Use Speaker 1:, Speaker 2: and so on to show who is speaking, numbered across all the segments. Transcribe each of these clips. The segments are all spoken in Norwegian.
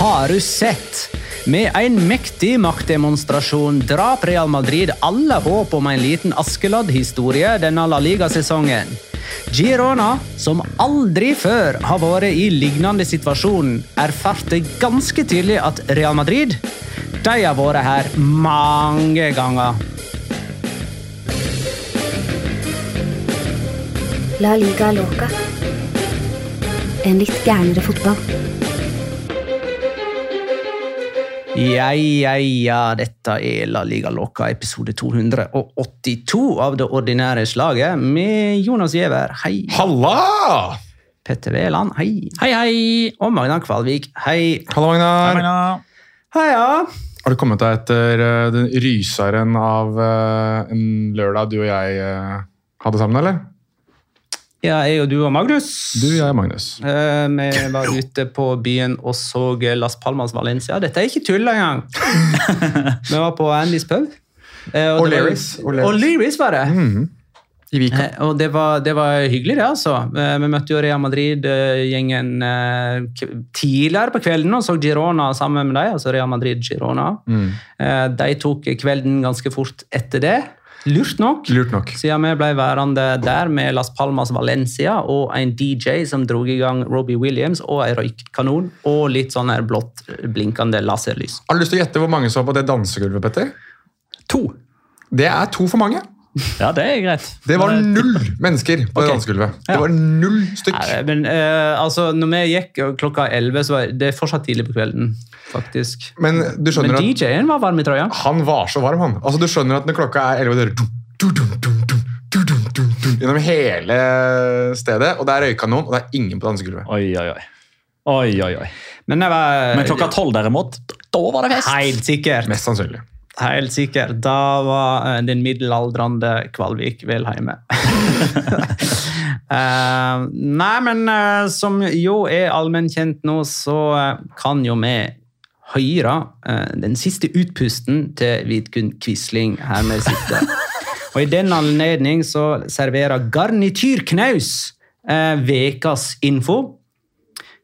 Speaker 1: Har du sett? Med en mektig maktdemonstrasjon drap Real Madrid alle håp om en liten Askeladd-historie denne La Liga-sesongen. Girona, som aldri før har vært i lignende situasjon, erfarte ganske tydelig at Real Madrid de har vært her mange ganger.
Speaker 2: La liga loca. En litt gærnere fotball.
Speaker 1: Ja, ja, ja, dette er La Liga Loca, episode 282 av det ordinære slaget, med Jonas Giæver, hei.
Speaker 3: Halla!
Speaker 1: Petter Wæland, hei.
Speaker 4: Hei, hei!
Speaker 1: Og Magna Kvalvik, hei.
Speaker 3: Halla, Magnar.
Speaker 1: Heia.
Speaker 3: Har du kommet deg etter eh, den ryseren av eh, en lørdag du og jeg eh, hadde sammen, eller?
Speaker 1: Ja, jeg og du og Magnus.
Speaker 3: Du, jeg og Magnus.
Speaker 1: Eh, vi var ute på byen og så Las Palmas Valencia. Dette er ikke tull engang. vi var på Andys pub. Eh, og
Speaker 3: O'Learys.
Speaker 1: Var det.
Speaker 3: Mhm. I Vika.
Speaker 1: Eh, Og det var, det var hyggelig, det, altså. Eh, Vi møtte jo Real Madrid-gjengen tidligere på kvelden og så Girona sammen med dem. Altså Real Madrid-Girona.
Speaker 3: Mm.
Speaker 1: Eh, De tok kvelden ganske fort etter det. Lurt nok.
Speaker 3: Lurt nok.
Speaker 1: Siden vi ble værende der med Las Palmas Valencia og en DJ som dro i gang Robbie Williams og en røykkanon og litt sånn her blått blinkende laserlys.
Speaker 3: Har du lyst til å gjette hvor mange som var på det dansegulvet, Petter?
Speaker 4: To.
Speaker 3: Det er to for mange.
Speaker 4: Ja, det er greit.
Speaker 3: Det var null mennesker på
Speaker 4: okay.
Speaker 3: dansegulvet. Det var null stykk.
Speaker 1: Nei, men uh, altså, når vi gikk klokka elleve, så var det fortsatt tidlig på kvelden. faktisk.
Speaker 3: Men du
Speaker 1: men
Speaker 3: at...
Speaker 1: DJ-en var varm i trøya.
Speaker 3: Han var så varm, han. Altså, Du skjønner at når klokka er elleve, gjennom hele stedet, og det er røykanon, og det er ingen på dansegulvet.
Speaker 4: Oi, oi, oi. Oi, oi, oi.
Speaker 1: Men, var,
Speaker 4: Men klokka tolv, derimot, da var det fest!
Speaker 1: Helt sikkert.
Speaker 3: Mest sannsynlig.
Speaker 1: Helt sikkert. Da var eh, den middelaldrende Kvalvik vel hjemme. uh, nei, men uh, som jo er allmennkjent nå, så uh, kan jo vi høre den siste utpusten til Vidkun Quisling her vi sitter. Og i den anledning så serverer Garnityrknaus eh, vekas info.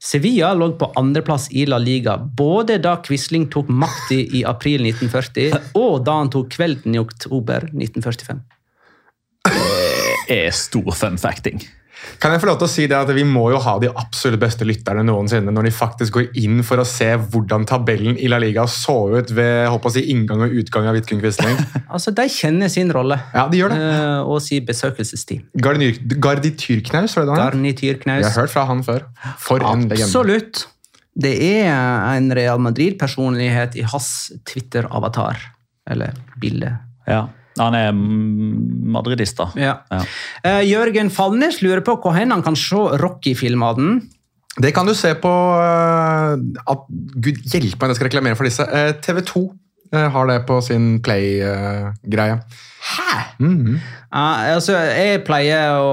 Speaker 1: Sevilla lå på andreplass i La Liga både da Quisling tok makta i april 1940, og da han tok kvelden i oktober 1945.
Speaker 4: Det er stor fun facting.
Speaker 3: Kan jeg få lov til å si det at Vi må jo ha de absolutt beste lytterne noensinne når de faktisk går inn for å se hvordan tabellen i La Liga så ut ved håper å si, inngang og utgang av Vidkun Quisling.
Speaker 1: Altså, De kjenner sin rolle
Speaker 3: Ja, de gjør det.
Speaker 1: Uh, og sin besøkelsestid.
Speaker 3: Gardityrknaus, var det det? han het?
Speaker 1: Garnityrknaus.
Speaker 3: Jeg har hørt fra han før. For en legende.
Speaker 1: Absolutt. Det er en Real Madrid-personlighet i hans Twitter-avatar. Eller bilde.
Speaker 4: Ja. Han er mm, madridist, da.
Speaker 1: Ja.
Speaker 4: Ja.
Speaker 1: Uh, Jørgen Falnes lurer på hvor hen han kan se Rocky-filmene.
Speaker 3: Det kan du se på uh, at, Gud hjelpe meg, jeg skal reklamere for disse. Uh, TV 2 eh, har det på sin Play-greie. Hæ? Mhm.
Speaker 1: Ja, altså, jeg pleier å,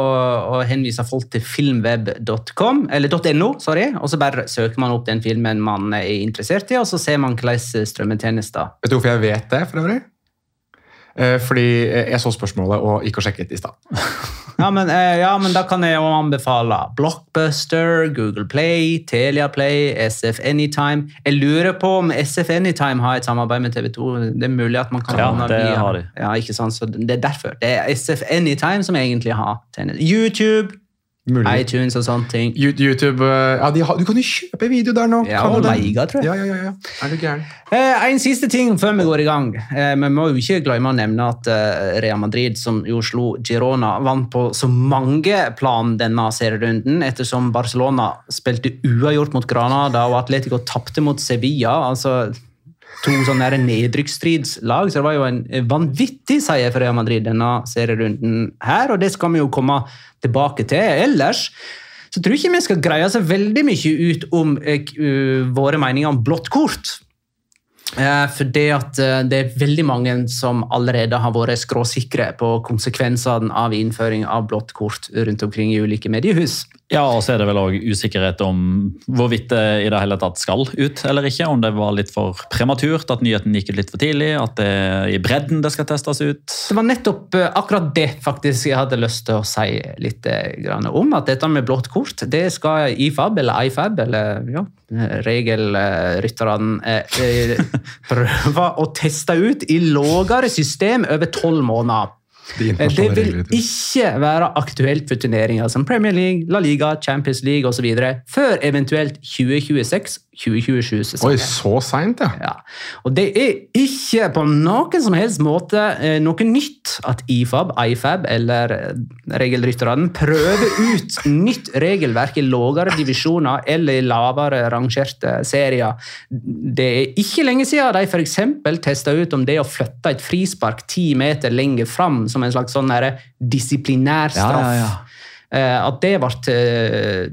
Speaker 1: å henvise folk til filmweb.com, eller .no, sorry, og så bare søker man opp den filmen man er interessert i, og så ser man hvordan strømmetjenester
Speaker 3: Vet du hvorfor jeg vet det, for øvrig? Eh, fordi jeg så spørsmålet og gikk og sjekket i stad.
Speaker 1: ja men, eh, ja, men da kan jeg jo anbefale Blockbuster, Google Play, Telia Play, SF Anytime. Jeg lurer på om SF Anytime har et samarbeid med TV 2. Det er mulig at man kan
Speaker 4: Ja, det
Speaker 1: via-
Speaker 4: har de.
Speaker 1: Ja, ikke sant? Så det er derfor. Det er SF Anytime som egentlig har tjenester. YouTube,
Speaker 3: Mulig.
Speaker 1: iTunes og sånne ting.
Speaker 3: YouTube eh, ja, har, Du kan jo kjøpe video der nå!
Speaker 1: Ja, og leiga, tror jeg.
Speaker 3: Ja, ja, ja, ja. Er du gæren?
Speaker 1: Eh, en siste ting før vi går i gang. Eh, vi må jo ikke glemme å nevne at eh, Real Madrid, som jo slo Girona, vant på så mange plan denne serierunden, ettersom Barcelona spilte uavgjort mot Granada og Atletico tapte mot Sevilla. altså To sånne nedrykksstridslag, så det var jo en vanvittig seier for Real Madrid denne serierunden her, og det skal vi jo komme tilbake til. Ellers så tror jeg ikke vi skal greie så veldig mye ut om uh, våre meninger om blått kort. Uh, for det at uh, det er veldig mange som allerede har vært skråsikre på konsekvensene av innføring av blått kort rundt omkring i ulike mediehus.
Speaker 4: Ja, og så er det vel òg usikkerhet om hvorvidt det i det hele tatt skal ut eller ikke. Om det var litt for prematurt, at nyheten gikk ut litt for tidlig, at det er i bredden det skal testes ut.
Speaker 1: Det var nettopp eh, akkurat det faktisk jeg hadde lyst til å si litt eh, om. At dette med blått kort det skal IFAB eller IFAB eller ja, regelrytterne eh, prøve å teste ut i lavere system over tolv måneder.
Speaker 3: De
Speaker 1: Eh, Det vil ikke være aktuelt for turneringer som Premier League, La Liga, Champions League osv. før eventuelt 2026-2027-sesongen.
Speaker 3: Oi, så seint, ja.
Speaker 1: Ja. Og det er ikke på noen som helst måte eh, noe nytt at IFAB, IFAB eller eh, regelrytterne prøver ut nytt regelverk i lavere divisjoner eller i lavere rangerte serier. Det er ikke lenge siden de f.eks. testa ut om det å flytte et frispark ti meter lenger fram som en slags sånn der disiplinær
Speaker 4: Ja, ja, ja.
Speaker 1: Eh, At det ble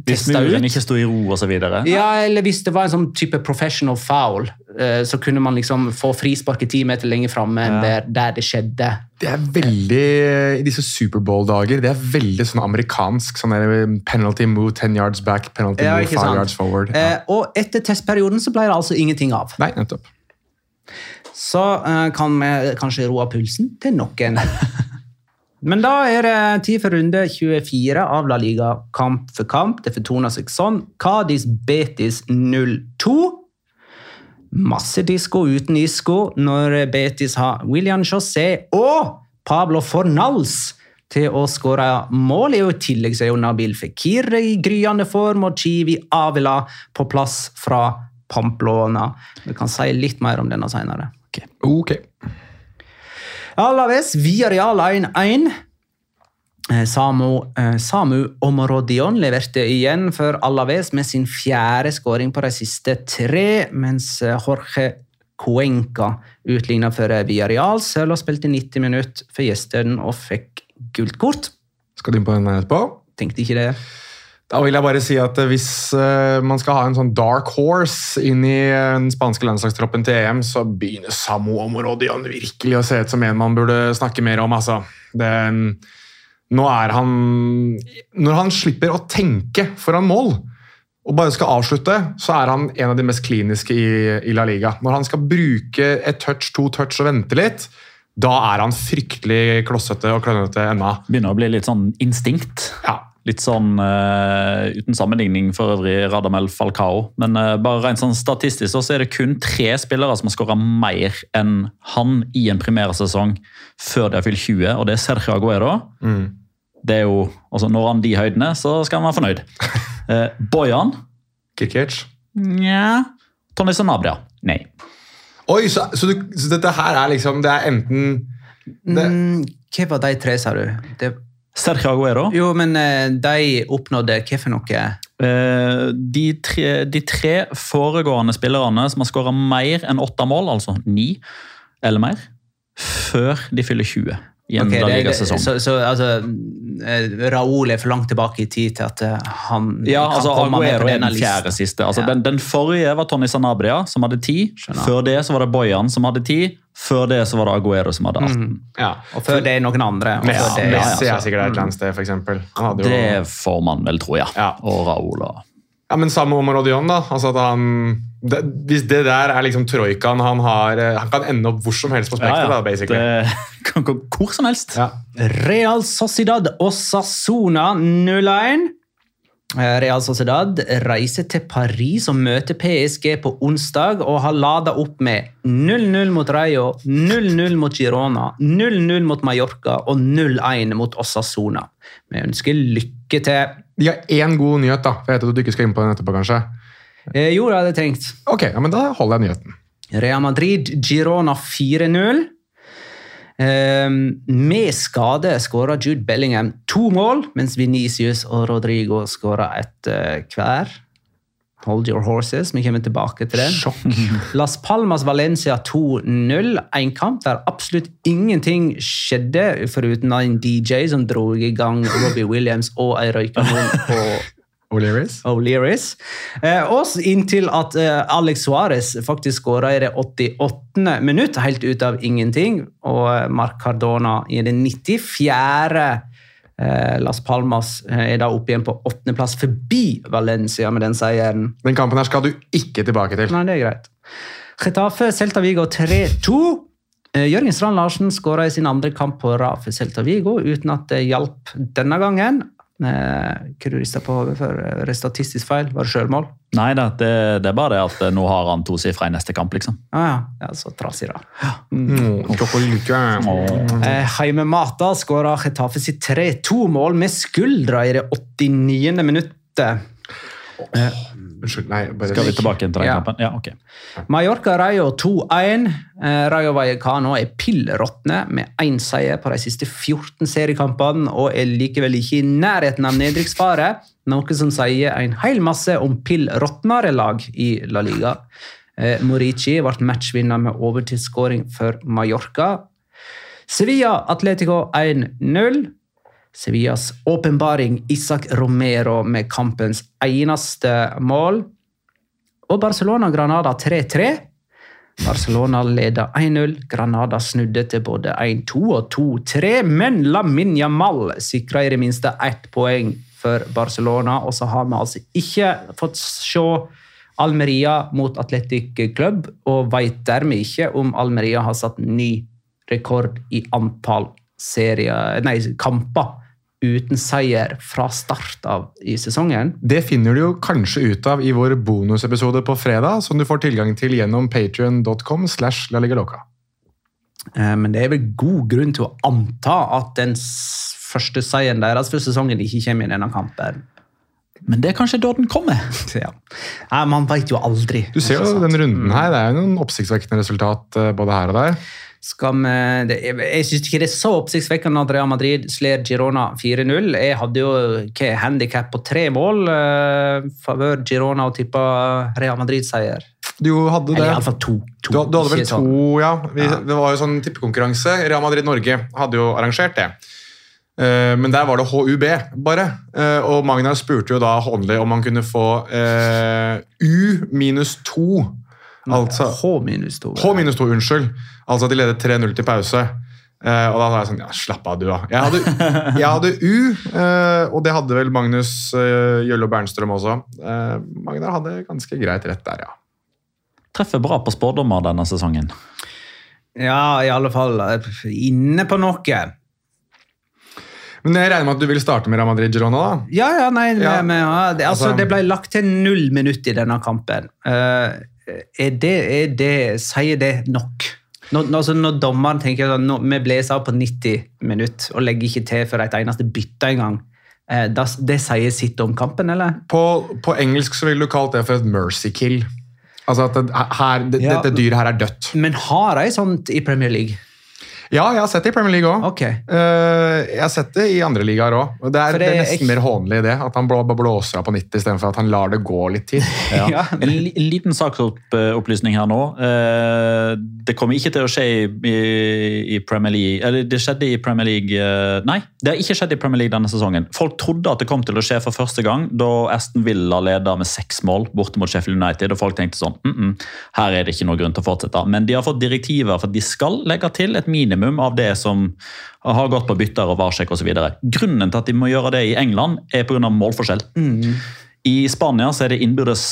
Speaker 4: Hvis
Speaker 1: testa ut.
Speaker 4: muren ikke sto i ro osv.
Speaker 1: Ja, eller hvis det var en sånn type professional foul, eh, så kunne man liksom få frisparket ti meter lenger framme enn der, der det skjedde.
Speaker 3: Det er veldig, I disse Superbowl-dager det er veldig sånn amerikansk. sånn der Penalty move ten yards back, penalty
Speaker 1: Ja,
Speaker 3: move five yards forward.
Speaker 1: Eh,
Speaker 3: Ja.
Speaker 1: og etter testperioden så ble det altså ingenting av.
Speaker 3: Nei, nettopp.
Speaker 1: Så eh, kan vi kanskje roe pulsen til noen. Men da er det tid for runde 24 av La Liga kamp for kamp. Det fortoner seg sånn. Cádiz Betis 0-2. Masse disko uten isko når Betis har William José og Pablo Fornals til å skåre mål. I tillegg så er jo Nabil Fikir i gryende form og Chivi Avila på plass fra Pamplona. Vi kan si litt mer om denne senere.
Speaker 3: Ok.
Speaker 1: Alaves via Real 1-1. Eh, Samu, eh, Samu Omorodion leverte igjen for Alaves med sin fjerde skåring på de siste tre, mens eh, Jorge Cuenca utligna for Villarreal. og spilte 90 minutter for gjestene og fikk gult kort.
Speaker 3: Skal du inn på den etterpå?
Speaker 1: Tenkte ikke det.
Speaker 3: Da vil jeg bare si at eh, Hvis eh, man skal ha en sånn dark horse inn i eh, den spanske landslagstroppen til EM, så begynner Samu Omorodion virkelig å se ut som en man burde snakke mer om. Altså. Det, nå er han Når han slipper å tenke foran mål og bare skal avslutte, så er han en av de mest kliniske i, i La Liga. Når han skal bruke et touch, to touch og vente litt, da er han fryktelig klossete og klønete ennå.
Speaker 4: Begynner å bli litt sånn instinkt.
Speaker 3: Ja.
Speaker 4: Litt sånn uh, uten sammenligning for øvrig Radamel Falcao. Men uh, bare rent sånn statistisk så er det kun tre spillere som har skåra mer enn han i en primærsesong før de har fylt 20, og det er Sergio Aguero, Det er jo, altså Når han de høydene, så skal han være fornøyd. Uh, Bojan?
Speaker 3: Kirkic.
Speaker 4: Nja. Tony Sanabria? Nei.
Speaker 3: Oi, så, så, du, så dette her er liksom Det er enten det,
Speaker 1: Mm, hva var de tre, sa du? Det,
Speaker 4: Sergio Aguero?
Speaker 1: jo, men eh, de oppnådde hva for noe?
Speaker 4: De, tre, de tre foregående spillerne som har skåra mer enn åtte mål, altså ni eller mer, før de fyller 20 i en
Speaker 1: det- det-. Så, så altså, Raoul Raúl er for langt tilbake i tid til at eh, han
Speaker 4: Ja,
Speaker 1: kan
Speaker 4: altså
Speaker 1: komme med på
Speaker 4: Aguero
Speaker 1: denne
Speaker 4: den fjerde siste. Altså,
Speaker 1: Ja.
Speaker 4: den, den forrige var Tony Sanabria, som hadde ti.
Speaker 1: Skjønner.
Speaker 4: Før det så var det Bojan som hadde ti. Før det så var det Aguero som hadde 18.
Speaker 3: ja.
Speaker 1: Og før det er noen andre. Og
Speaker 3: Messi, Messi
Speaker 4: ja,
Speaker 3: er sikkert et eller annet sted, jo,
Speaker 4: Det får man vel tro, ja.
Speaker 3: Ja.
Speaker 4: Og Raúl og
Speaker 3: ja, men samme om Rodion, da. Altså at han, det, hvis det der er liksom troikaen han har eh, Han kan ende opp hvor som helst på spekteret, da, basically.
Speaker 4: Det kan gå hvor som helst.
Speaker 3: Ja.
Speaker 1: Real Sociedad og Sassona 0-1. Eh, Real Sociedad reiser til Paris og møter PSG på onsdag og har lada opp med 0-0 mot Rayo, 0-0 mot Girona, 0-0 mot Mallorca og 0-1 mot Osasona. Vi ønsker lykke til.
Speaker 3: De har én god nyhet, da. For jeg vet at du ikke skal inn på den etterpå, kanskje.
Speaker 1: Eh, jo, det hadde jeg tenkt.
Speaker 3: Ok, ja, men Da holder jeg nyheten.
Speaker 1: Real Madrid, Girona 4-0. Eh, med skade skåra Jude Bellingham to mål, mens Venicius og Rodrigo skåra ett eh, hver. Hold your horses, vi kommer tilbake til det. Las Palmas Valencia 2-0. En kamp der absolutt ingenting skjedde, foruten en DJ som dro i gang Robbie Williams og ei røykanon på
Speaker 3: O'Learys?
Speaker 1: O'Learys. Eh, og inntil at eh, Alex Suárez faktisk skåra i det 88. minutt, helt ut av ingenting. Og eh, Marc Cardona i det 94. Eh, Las Palmas eh, er da oppe igjen på åttendeplass, forbi Valencia med den seieren.
Speaker 3: Den kampen her skal du ikke tilbake til.
Speaker 1: Nei, det er greit. Getafe, Celta Vigo 3-2. Eh, Jørgen Strand Larsen skåra i sin andre kamp på rad for Celta Vigo, uten at det hjalp denne gangen. Eh, Hva du rista på hodet for? Eh, det Statistisk feil? Var det sjølmål?
Speaker 4: Nei da, det, det er bare det at eh, nå har han to sifre i neste kamp, liksom.
Speaker 1: Ah, ja. ja, så trasig, da.
Speaker 3: Mm, chocolate.
Speaker 1: Eh, Heime Mata skåra Getafe sitt 3-2-mål med skuldra i det 89. minuttet.
Speaker 3: Unnskyld, nei, bare
Speaker 4: Skal vi tilbake til den
Speaker 1: Ja.
Speaker 4: kampen? Ja, ok.
Speaker 1: Mallorca Rayo 2-1. Eh, Rayo Vallecano er pillråtne med én seier på de siste 14 seriekampene og er likevel ikke i nærheten av nedrykksfare, noe som sier en hel masse om pillråtnere lag i La Liga. Eh, Morici ble matchvinner med overtidsskåring for Mallorca. Sevilla Atletico 1-0. Sevillas åpenbaring Isak Romero med kampens eneste mål. Og Barcelona-Granada 3-3. Barcelona leda 1-0. Granada snudde til både 1-2 og 2-3, men Lamin Yamal sikra i det minste ett poeng for Barcelona. Og så har vi altså ikke fått se Almeria mot Atletic Club, og vet dermed ikke om Almeria har satt ny rekord i antall serier, nei, kamper uten seier fra start av i sesongen.
Speaker 3: Det finner du jo kanskje ut av i vår bonusepisode på fredag, som du får tilgang til gjennom patrion.com. slash la liga loca.
Speaker 1: Eh, Men det er vel god grunn til å anta at den første seieren deres for sesongen ikke kommer i denne kampen.
Speaker 4: Men det er kanskje da den kommer.
Speaker 1: Ja. Nei, man veit jo aldri.
Speaker 3: Du ser jo den runden her, det er jo noen oppsiktsvekkende resultat eh, både her og der.
Speaker 1: Skal vi, det, jeg jeg syns ikke det er så oppsiktsvekkende at Real Madrid slår Girona 4-0. Jeg hadde jo handikap på tre mål uh, favør Girona og tippa Real Madrid-seier.
Speaker 3: Du hadde det.
Speaker 1: Eller iallfall to. to.
Speaker 3: Du, du hadde vel to,
Speaker 1: sånn.
Speaker 3: ja. Vi, Det var jo sånn tippekonkurranse. Real Madrid Norge hadde jo arrangert det. Eh, Men der var det HUB, bare. Eh, Og Magnar spurte jo da håndlig om han kunne få uh, U minus to. Altså
Speaker 1: H minus to.
Speaker 3: H minus to, unnskyld. Altså at de ledet 3-0 til pause. Eh, og da var jeg sånn Ja, slapp av, du, da. Jeg hadde, jeg hadde U, eh, og det hadde vel Magnus uh, Jøllo Bernstrøm også. Eh, Magnar hadde ganske greit rett der, ja.
Speaker 4: Treffer bra på spådommer denne sesongen.
Speaker 1: Ja, i alle fall eh, inne på noe.
Speaker 3: Men jeg regner med at du vil starte med Real Madrid Girona, da?
Speaker 1: Ja, ja, nei,
Speaker 3: Ja.
Speaker 1: men, ja, det, altså,
Speaker 3: Altså-
Speaker 1: det ble lagt til null minutt i denne kampen. Eh, er det, er det, sier det nok? Når, når- altså, når dommeren tenker at vi blåser av på 90 minutter og legger ikke til for et eneste bytte engang, eh, det, det sier sitt om kampen, eller?
Speaker 3: På, på engelsk så ville du kalt det for et mercy kill. Altså at det, her, det,
Speaker 1: Ja.
Speaker 3: dette dyret her er dødt.
Speaker 1: Men har de sånt i Premier League?
Speaker 3: Ja, jeg har sett det i Premier League òg.
Speaker 1: Ok.
Speaker 3: jeg har sett det i andre ligaer òg. Det, det
Speaker 1: det
Speaker 3: er nesten
Speaker 1: jeg...
Speaker 3: mer hånlig det. At han blå, blåser av på 90 istedenfor at han lar det gå litt tid.
Speaker 1: Ja.
Speaker 4: En liten saksopplysning her nå. Eh, Det kommer ikke til å skje i, i, i Premier League Eller det skjedde i Premier League eh, Nei, det har ikke skjedd i Premier League denne sesongen. Folk trodde at det kom til å skje for første gang da Aston Villa leda med seks mål borte mot Sheffield United. og Folk tenkte sånn mm -mm, Her er det ikke noe grunn til å fortsette. Men de har fått direktiver for at de skal legge til et minimum av det som har gått på bytter og varsjekk osv. Grunnen til at de må gjøre det i England, er pga. målforskjell. I Spania så er det innbyrdes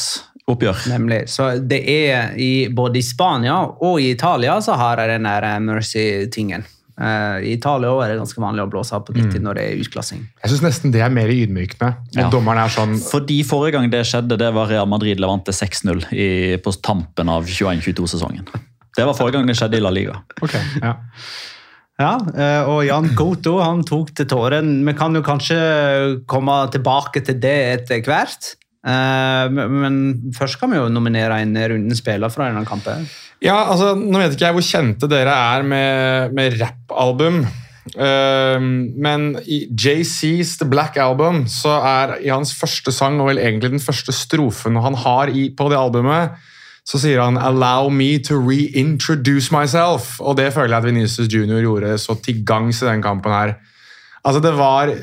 Speaker 4: oppgjør.
Speaker 1: Nemlig. Så det er i, både i Spania og i Italia så har jeg den der eh, mercy-tingen. Eh, I Italia er det ganske vanlig å blåse av på 90 når det er utklassing.
Speaker 3: Jeg syns nesten det er mer ydmykende.
Speaker 4: Ja.
Speaker 3: dommeren er sånn
Speaker 4: Fordi Forrige gang det skjedde, det var Real Madrid levante 6-0 på tampen av 21-22-sesongen. Det var forrige gang det skjedde i La Liga.
Speaker 3: Ok, ja.
Speaker 1: Ja, eh, og Jan Goto han tok til tåren. Vi kan jo kanskje komme tilbake til det etter hvert. Eh, Men først kan vi jo nominere en rundens spiller fra denne kampen.
Speaker 3: Ja, altså, Nå vet ikke jeg hvor kjente dere er med, med rappalbum. Ehm, men i JC's The Black Album så er i hans første sang, og vel egentlig den første strofen han har i, på det albumet, så sier han 'Allow me to reintroduce myself'. Og det føler jeg at Venezia Junior gjorde så til gangs i den kampen her. Altså, det var...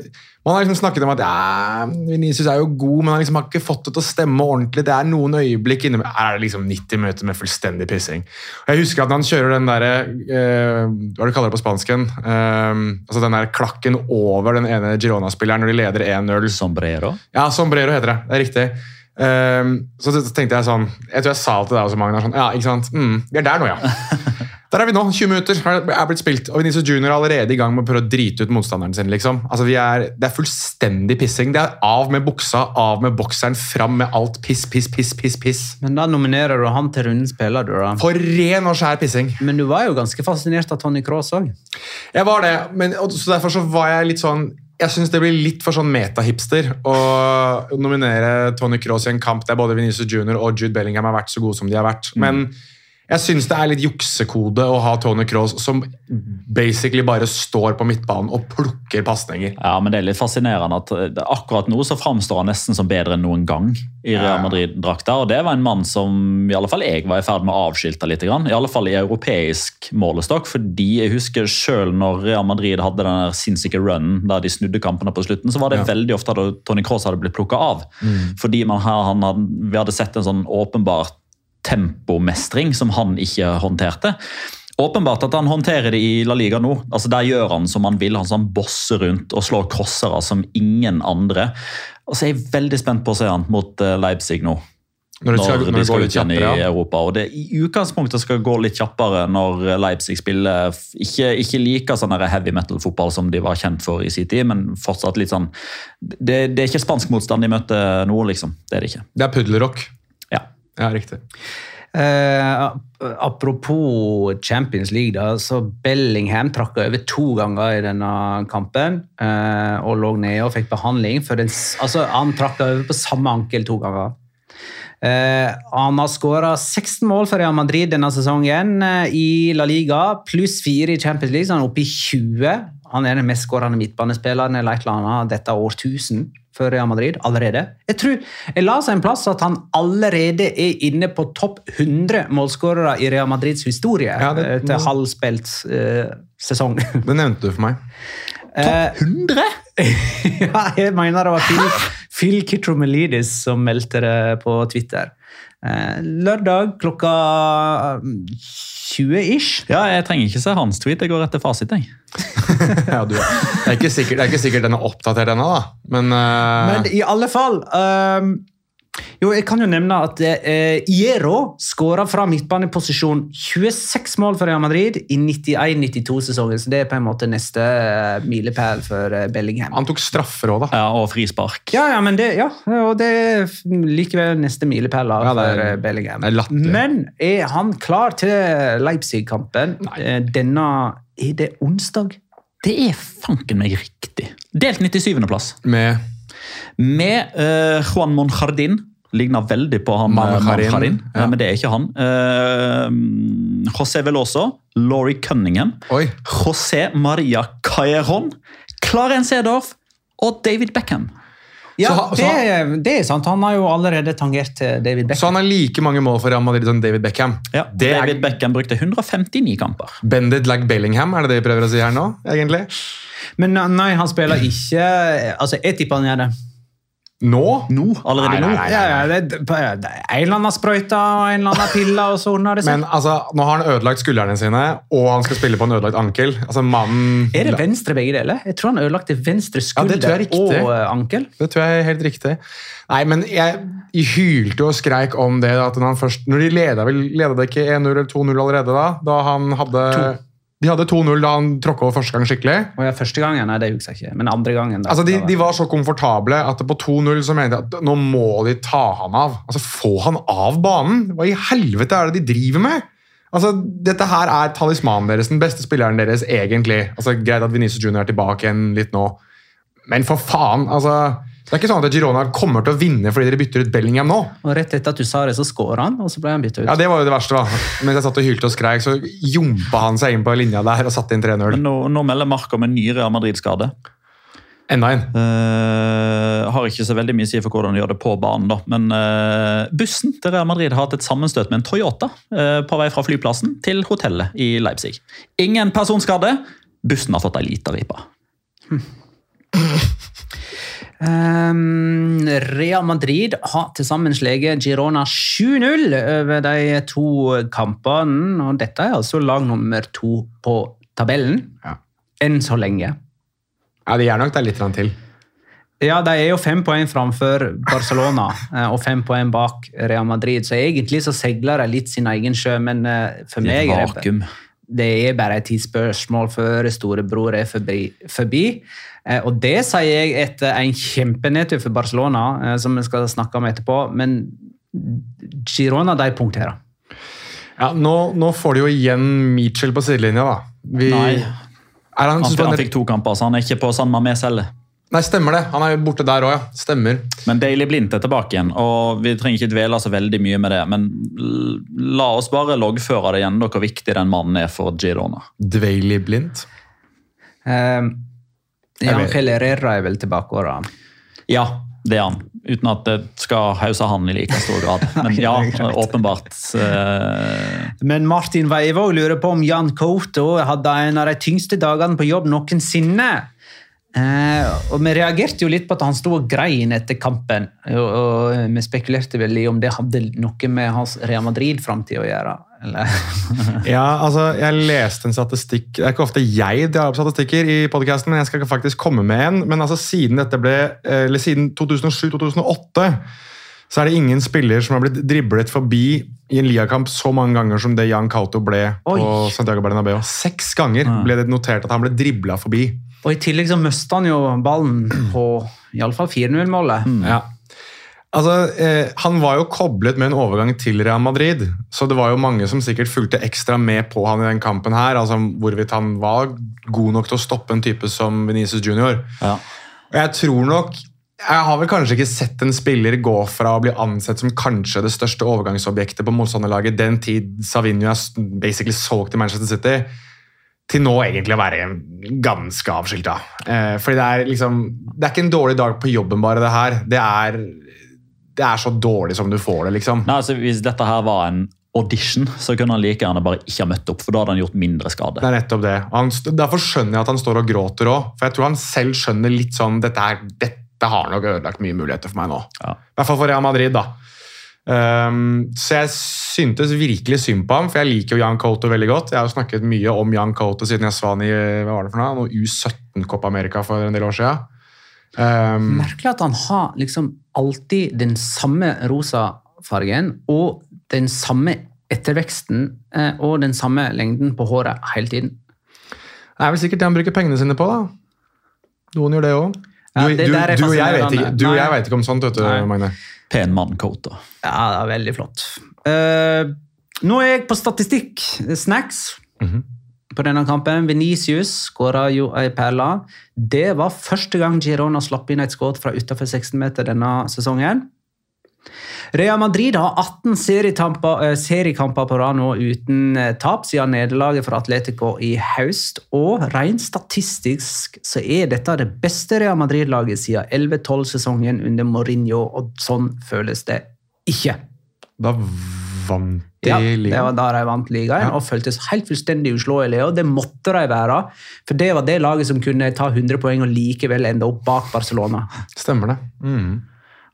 Speaker 3: Man har liksom snakket om at ja, Vinicius er jo god, men han liksom har ikke fått det til å stemme ordentlig. Det er noen øyeblikk inne er det liksom 90 minutter med fullstendig pissing. Og jeg husker at når han kjører den derre eh, Hva er det du kaller det på spansken? Eh, altså den der klakken over den ene Girona-spilleren når de leder 1-0.
Speaker 4: Sombrero.
Speaker 3: Ja, sombrero heter det. Det er riktig. Ehm, så tenkte jeg sånn Jeg tror jeg sa til deg også, Magnar. Sånn, ja, ikke sant? Mm, vi er der nå, ja. Der er vi nå. 20 minutter er blitt spilt. Og Vinicius Junior er allerede i gang med å prøve å drite ut motstanderen sin. liksom. Altså, vi er, Det er fullstendig pissing. Det er av med buksa, av med bokseren, fram med alt piss, piss, piss, piss. piss.
Speaker 1: Men da nominerer du han til rundens spiller, du da.
Speaker 3: For ren og skjær pissing.
Speaker 1: Men du var jo ganske fascinert av Tony Cross òg.
Speaker 3: Jeg var det, men, og, så derfor så var jeg litt sånn Jeg syns det blir litt for sånn metahipster å nominere Tony Cross i en kamp der både Venezia Junior og Jude Bellingham har vært så gode som de har vært. Men jeg syns det er litt juksekode å ha Tony Cross som basically bare står på midtbanen og plukker pasninger.
Speaker 4: Ja, men det er litt fascinerende at eh, akkurat nå så framstår han nesten som bedre enn noen gang i Real Madrid-drakta. Og det var en mann som i alle fall jeg var i ferd med å avskilte litt. grann, I alle fall i europeisk målestokk. Fordi jeg husker selv når Real Madrid hadde den der sinnssyke runen der de snudde kampene på slutten, så var det
Speaker 3: Ja.
Speaker 4: veldig ofte da Tony Cross hadde blitt plukka av. Fordi man, her- han hadde, vi hadde sett en sånn åpenbart tempomestring som han ikke håndterte. Åpenbart at han håndterer det i La Liga nå. Altså Der gjør han som han vil. Han sånn bosser rundt og slår crossere som ingen andre. Og så er jeg veldig spent på å se han mot eh, Leipzig nå.
Speaker 3: Når skal,
Speaker 4: Når de skal ut igjen i Europa. Og det i utgangspunktet skal gå litt kjappere når Leipzig spiller ikke, ikke like sånn heavy metal-fotball som de var kjent for i sin tid, men fortsatt litt sånn Det, det er ikke spansk motstand de møter nå, liksom. Det er det ikke.
Speaker 3: Det er puddelrock.
Speaker 4: Ja.
Speaker 3: Riktig.
Speaker 1: Eh, apropos Champions League, da, så Bellingham trakk over to ganger i denne kampen. eh, og lå nede og fikk behandling. Den, altså, han trakk over på samme ankel to ganger. Eh, han har skåra 16 mål for Real Madrid denne sesongen eh, i La Liga, pluss 4 i Champions League, så han er oppe i 20. Han er den mest skårende midtbanespilleren eller et eller dette årtusen for Real Madrid allerede. Jeg tror, jeg la seg en plass at han allerede er inne på topp 100 målskårere i Real Madrids historie
Speaker 3: Ja, det-
Speaker 1: eh, til halvspilt eh, sesong.
Speaker 3: Det nevnte du for meg.
Speaker 1: Topp 100?! ja, jeg mener det var Phil, Phil Kitromelidis som meldte det på Twitter. Eh, lørdag klokka 20-ish.
Speaker 4: Ja, jeg trenger ikke se hans tweet. Jeg går rett til fasit. jeg.
Speaker 3: Ja, du, det, er ikke sikkert, det er ikke sikkert den er oppdatert ennå, da. Men, uh...
Speaker 1: Men i alle fall ehm, Jo, jeg kan jo nevne at eh, Iero skåra fra midtbaneposisjon 26 mål for Real Madrid i 91-92-sesongen, så det er på en måte neste eh, milepæl for eh, Bellingham.
Speaker 3: Han tok straffer òg, da.
Speaker 4: Ja, og frispark.
Speaker 1: Ja, ja, men det, ja, og det er likevel neste milepæl
Speaker 3: Ja,
Speaker 1: for eh, Bellingham.
Speaker 3: er.
Speaker 1: Men er han klar til Leipzig-kampen? Eh, Denne Er det onsdag?
Speaker 4: Det er fanken meg riktig. Delt 97.-plass.
Speaker 3: Med
Speaker 4: Med uh, Juan Monjardin. Ligner veldig på han eh,
Speaker 3: Monjarin,
Speaker 4: Monjarin,
Speaker 3: ja.
Speaker 4: eh, men det er ikke han. Uh, José Veloso, Laurie Cunningham,
Speaker 3: Oi.
Speaker 4: José Maria Cayeron, Clarence Edorf og David Beckham.
Speaker 1: Ja,
Speaker 3: Så ha- så
Speaker 1: det, det er sant. Han har jo allerede tangert David Beckham.
Speaker 3: Så han har like mange mål for Real Madrid som David Beckham.
Speaker 4: Ja,
Speaker 3: Det er
Speaker 4: Beckham brukte 159 kamper.
Speaker 3: Bended like Bellingham, er det det vi prøver å si her nå? egentlig?
Speaker 1: Men nei, han spiller ikke Altså, jeg tipper han gjør det.
Speaker 3: Nå?
Speaker 4: Nå, allerede nå.
Speaker 1: Ja, ja, det, det er en eller annen sprøyte og en eller annen pille, og sånn har det.
Speaker 3: Men altså, nå har han ødelagt skuldrene sine, og han skal spille på en ødelagt ankel. Altså, mannen...
Speaker 1: Er det venstre begge deler? Jeg tror han ødelagte venstre skulder
Speaker 3: det er
Speaker 1: og eh, ankel.
Speaker 3: Det tror jeg er helt riktig. Nei, men jeg, jeg hylte og skreik om det at når han først Når de leda vel Leda det ikke 1-0 eller 2-0 allerede da? Da han hadde De hadde 2-0 da han tråkka over første gang skikkelig.
Speaker 1: Og ja, første gangen, nei, det husker jeg ikke, men andre gangen. Da,
Speaker 3: Altså, de, de var så komfortable at på 2-0 så mente jeg at nå må de ta han av. Altså, Få han av banen! Hva i helvete er det de driver med? Altså, Dette her er talismanen deres, den beste spilleren deres, egentlig. Altså, Greit at Venezia Junior er tilbake igjen litt nå, men for faen! altså... Det er ikke sånn at Girona kommer til å vinne fordi dere bytter ut Bellingham nå.
Speaker 1: Og rett etter at du sa det, så skåra han, og så ble han bytta ut.
Speaker 3: Ja, Det var jo det verste. da. Mens jeg satt og hylte og skreik, så jumpa han seg inn på linja der og satte inn 3-0.
Speaker 4: Nå, nå melder Mark om en ny Real Madrid-skade.
Speaker 3: Enda en.
Speaker 4: Uh, har ikke så veldig mye å si for hvordan de gjør det på banen, da. Men uh, bussen til Real Madrid har hatt et sammenstøt med en Toyota uh, på vei fra flyplassen til hotellet i Leipzig. Ingen personskade. Bussen har fått ei lita ripe.
Speaker 1: Ehm, Real Madrid har til sammen sleget Girona 7-0 over de to kampene. og Dette er altså lag nummer to på tabellen.
Speaker 3: Ja.
Speaker 1: Enn så lenge.
Speaker 3: Ja, De gjør nok det litt til.
Speaker 1: Ja, de er jo fem poeng framfor Barcelona eh, og fem poeng bak Real Madrid, så egentlig så seiler de litt sin egen sjø, men eh, for meg er det. Det er bare et tidsspørsmål før storebror er forbi. forbi. Eh, Og det sier jeg etter en kjempenedtur for Barcelona, eh, som vi skal snakke om etterpå, men Girona de punkterer.
Speaker 3: Ja, nå, nå får de jo igjen Mitchell på sidelinja, da. Vi,
Speaker 4: Nei.
Speaker 3: Er han,
Speaker 4: Han, han fikk to kamper, så han er ikke på San Mamés heller.
Speaker 3: Nei, stemmer det. Han er jo borte der òg, ja. Stemmer.
Speaker 4: Men Daily Blindt er tilbake igjen, og vi trenger ikke dvele så veldig mye med det. Men la oss bare loggføre det igjen, hvor viktig den mannen er for Girona.
Speaker 3: Dvaily blindt.
Speaker 1: Eh, Jan Herrera er vel tilbake òg, da.
Speaker 4: Ja, det er han. Uten at det skal hause han i like stor grad. Men ja, åpenbart. eh,
Speaker 1: Men Martin Veivåg lurer på om Jan Couto hadde en av de tyngste dagene på jobb noensinne. Eh, og Vi reagerte jo litt på at han sto og grein etter kampen. Og, og Vi spekulerte vel i om det hadde noe med hans Real Madrid-framtid å gjøre. Eller?
Speaker 3: Ja, altså, jeg leste en statistikk Det er ikke ofte jeg drar opp statistikker i podcasten, men jeg skal faktisk komme med en. Men altså, siden ble, siden 2007-2008 så er det ingen spiller som har blitt driblet forbi i en liakamp så mange ganger som det Jan Couto ble på
Speaker 1: Oi.
Speaker 3: Santiago Bernabeu. Seks ganger ble det notert at han ble dribla forbi.
Speaker 1: Og I tillegg så mista han jo ballen på iallfall 4-0-målet.
Speaker 3: Ja. Altså, eh, Han var jo koblet med en overgang til Real Madrid, så det var jo mange som sikkert fulgte ekstra med på han i den kampen her, altså hvorvidt han var god nok til å stoppe en type som Venezia Junior.
Speaker 4: ja.
Speaker 3: Og jeg tror nok Jeg har vel kanskje ikke sett en spiller gå fra å bli ansett som kanskje det største overgangsobjektet på motstanderlaget den tid Savinho er basically solgt til Manchester City, til nå egentlig å være ganske avskilta. Eh, fordi det er liksom Det er ikke en dårlig dag på jobben, bare det her. Det er, det er så dårlig som du får det, liksom.
Speaker 4: Nei, altså, hvis dette her var en audition, så kunne han like gjerne bare ikke ha møtt opp. For da hadde han gjort mindre skade.
Speaker 3: Det er nettopp det. Han, derfor skjønner jeg at han står og gråter òg. For jeg tror han selv skjønner litt sånn Dette, er, dette har nok ødelagt mye muligheter for meg nå.
Speaker 4: Ja.
Speaker 3: I hvert fall for Real Madrid, da. Um, så jeg syntes virkelig synd på ham, for jeg liker jo Jan Couto veldig godt. Jeg har jo snakket mye om Jan Couto siden jeg så han i hva var det for noe? Noe U17 Copa America for en del år siden. Um,
Speaker 1: Merkelig at han har liksom alltid den samme rosa fargen og den samme etterveksten eh, og den samme lengden på håret hele tiden.
Speaker 3: det er vel sikkert det han bruker pengene sine på, da. Noen gjør det òg. Du,
Speaker 1: Ja,
Speaker 3: du, du, og jeg vet ikke, du og jeg vet ikke om sånt, vet du. Magne.
Speaker 4: Pen mann-coat.
Speaker 1: Ja, det er veldig flott. Uh, nå er jeg på statistikk. Snacks
Speaker 3: Mhm.
Speaker 1: på denne kampen. Venicius skåra jo ei perle. Det var første gang Girona slapp inn et skudd fra utenfor 16 meter denne sesongen. Real Madrid har 18 seriekamper, eh, på rad nå uten eh, tap siden nederlaget for Atletico i høst. Og rent statistisk så er dette det beste Real Madrid-laget siden 11-12-sesongen under Mourinho, og sånn føles det ikke.
Speaker 3: Da vant de
Speaker 1: Ja, det var da de vant ligaen
Speaker 3: Ja.
Speaker 1: og føltes helt fullstendig uslåelige. og Det måtte de være, for det var det laget som kunne ta 100 poeng og likevel ende opp bak Barcelona.
Speaker 3: Stemmer det. Mm.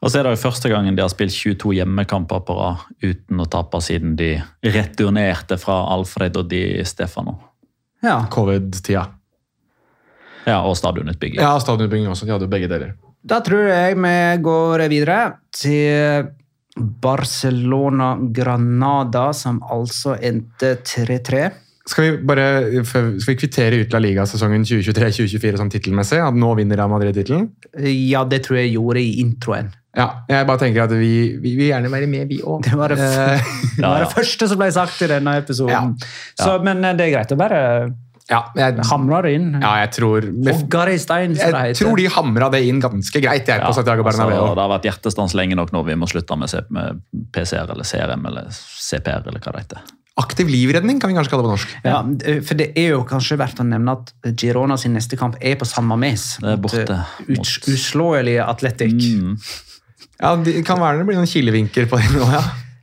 Speaker 4: Og så er det jo første gangen de har spilt 22 hjemmekamper på rad uten å tape siden de returnerte fra Alfred og di Stefano.
Speaker 1: Ja,
Speaker 3: Covid-tida.
Speaker 4: Ja, og stadionutbygging.
Speaker 3: Ja, stadionutbygging også. De hadde begge deler.
Speaker 1: Da tror jeg vi går videre til Barcelona-Granada, som altså endte 3-3.
Speaker 3: Skal vi bare skal vi kvittere ut La Liga-sesongen 2023-2024 sånn tittelmessig? At nå vinner Real Madrid tittelen?
Speaker 1: Ja, det tror jeg gjorde i introen.
Speaker 3: Ja, jeg bare tenker at vi, vi vil gjerne være med, vi òg.
Speaker 1: Det var det,
Speaker 3: Eh,
Speaker 1: det, var
Speaker 4: ja.
Speaker 1: det første som ble sagt i denne episoden.
Speaker 3: Ja.
Speaker 1: Så, men eh, det er greit å bare
Speaker 3: ja, jeg,
Speaker 1: hamre det inn.
Speaker 3: ja, jeg tror
Speaker 1: Hogge det i stein, som det
Speaker 3: Jeg tror de hamra det inn ganske greit jeg, på Santiago
Speaker 4: altså, det har vært hjertestans lenge nok nå. Vi må slutte med, med PCR eller CRM eller CPR eller hva det heter.
Speaker 3: Aktiv livredning kan vi kanskje kalle det på norsk.
Speaker 1: Ja, for det er jo kanskje verdt å nevne at Girona sin neste kamp er på samme mes.
Speaker 4: Det er borte
Speaker 1: mot, mot... Ut, uslåelige Atletic.
Speaker 4: Mm.
Speaker 3: Ja, Det kan være det blir noen kilevinker på det nå, ja.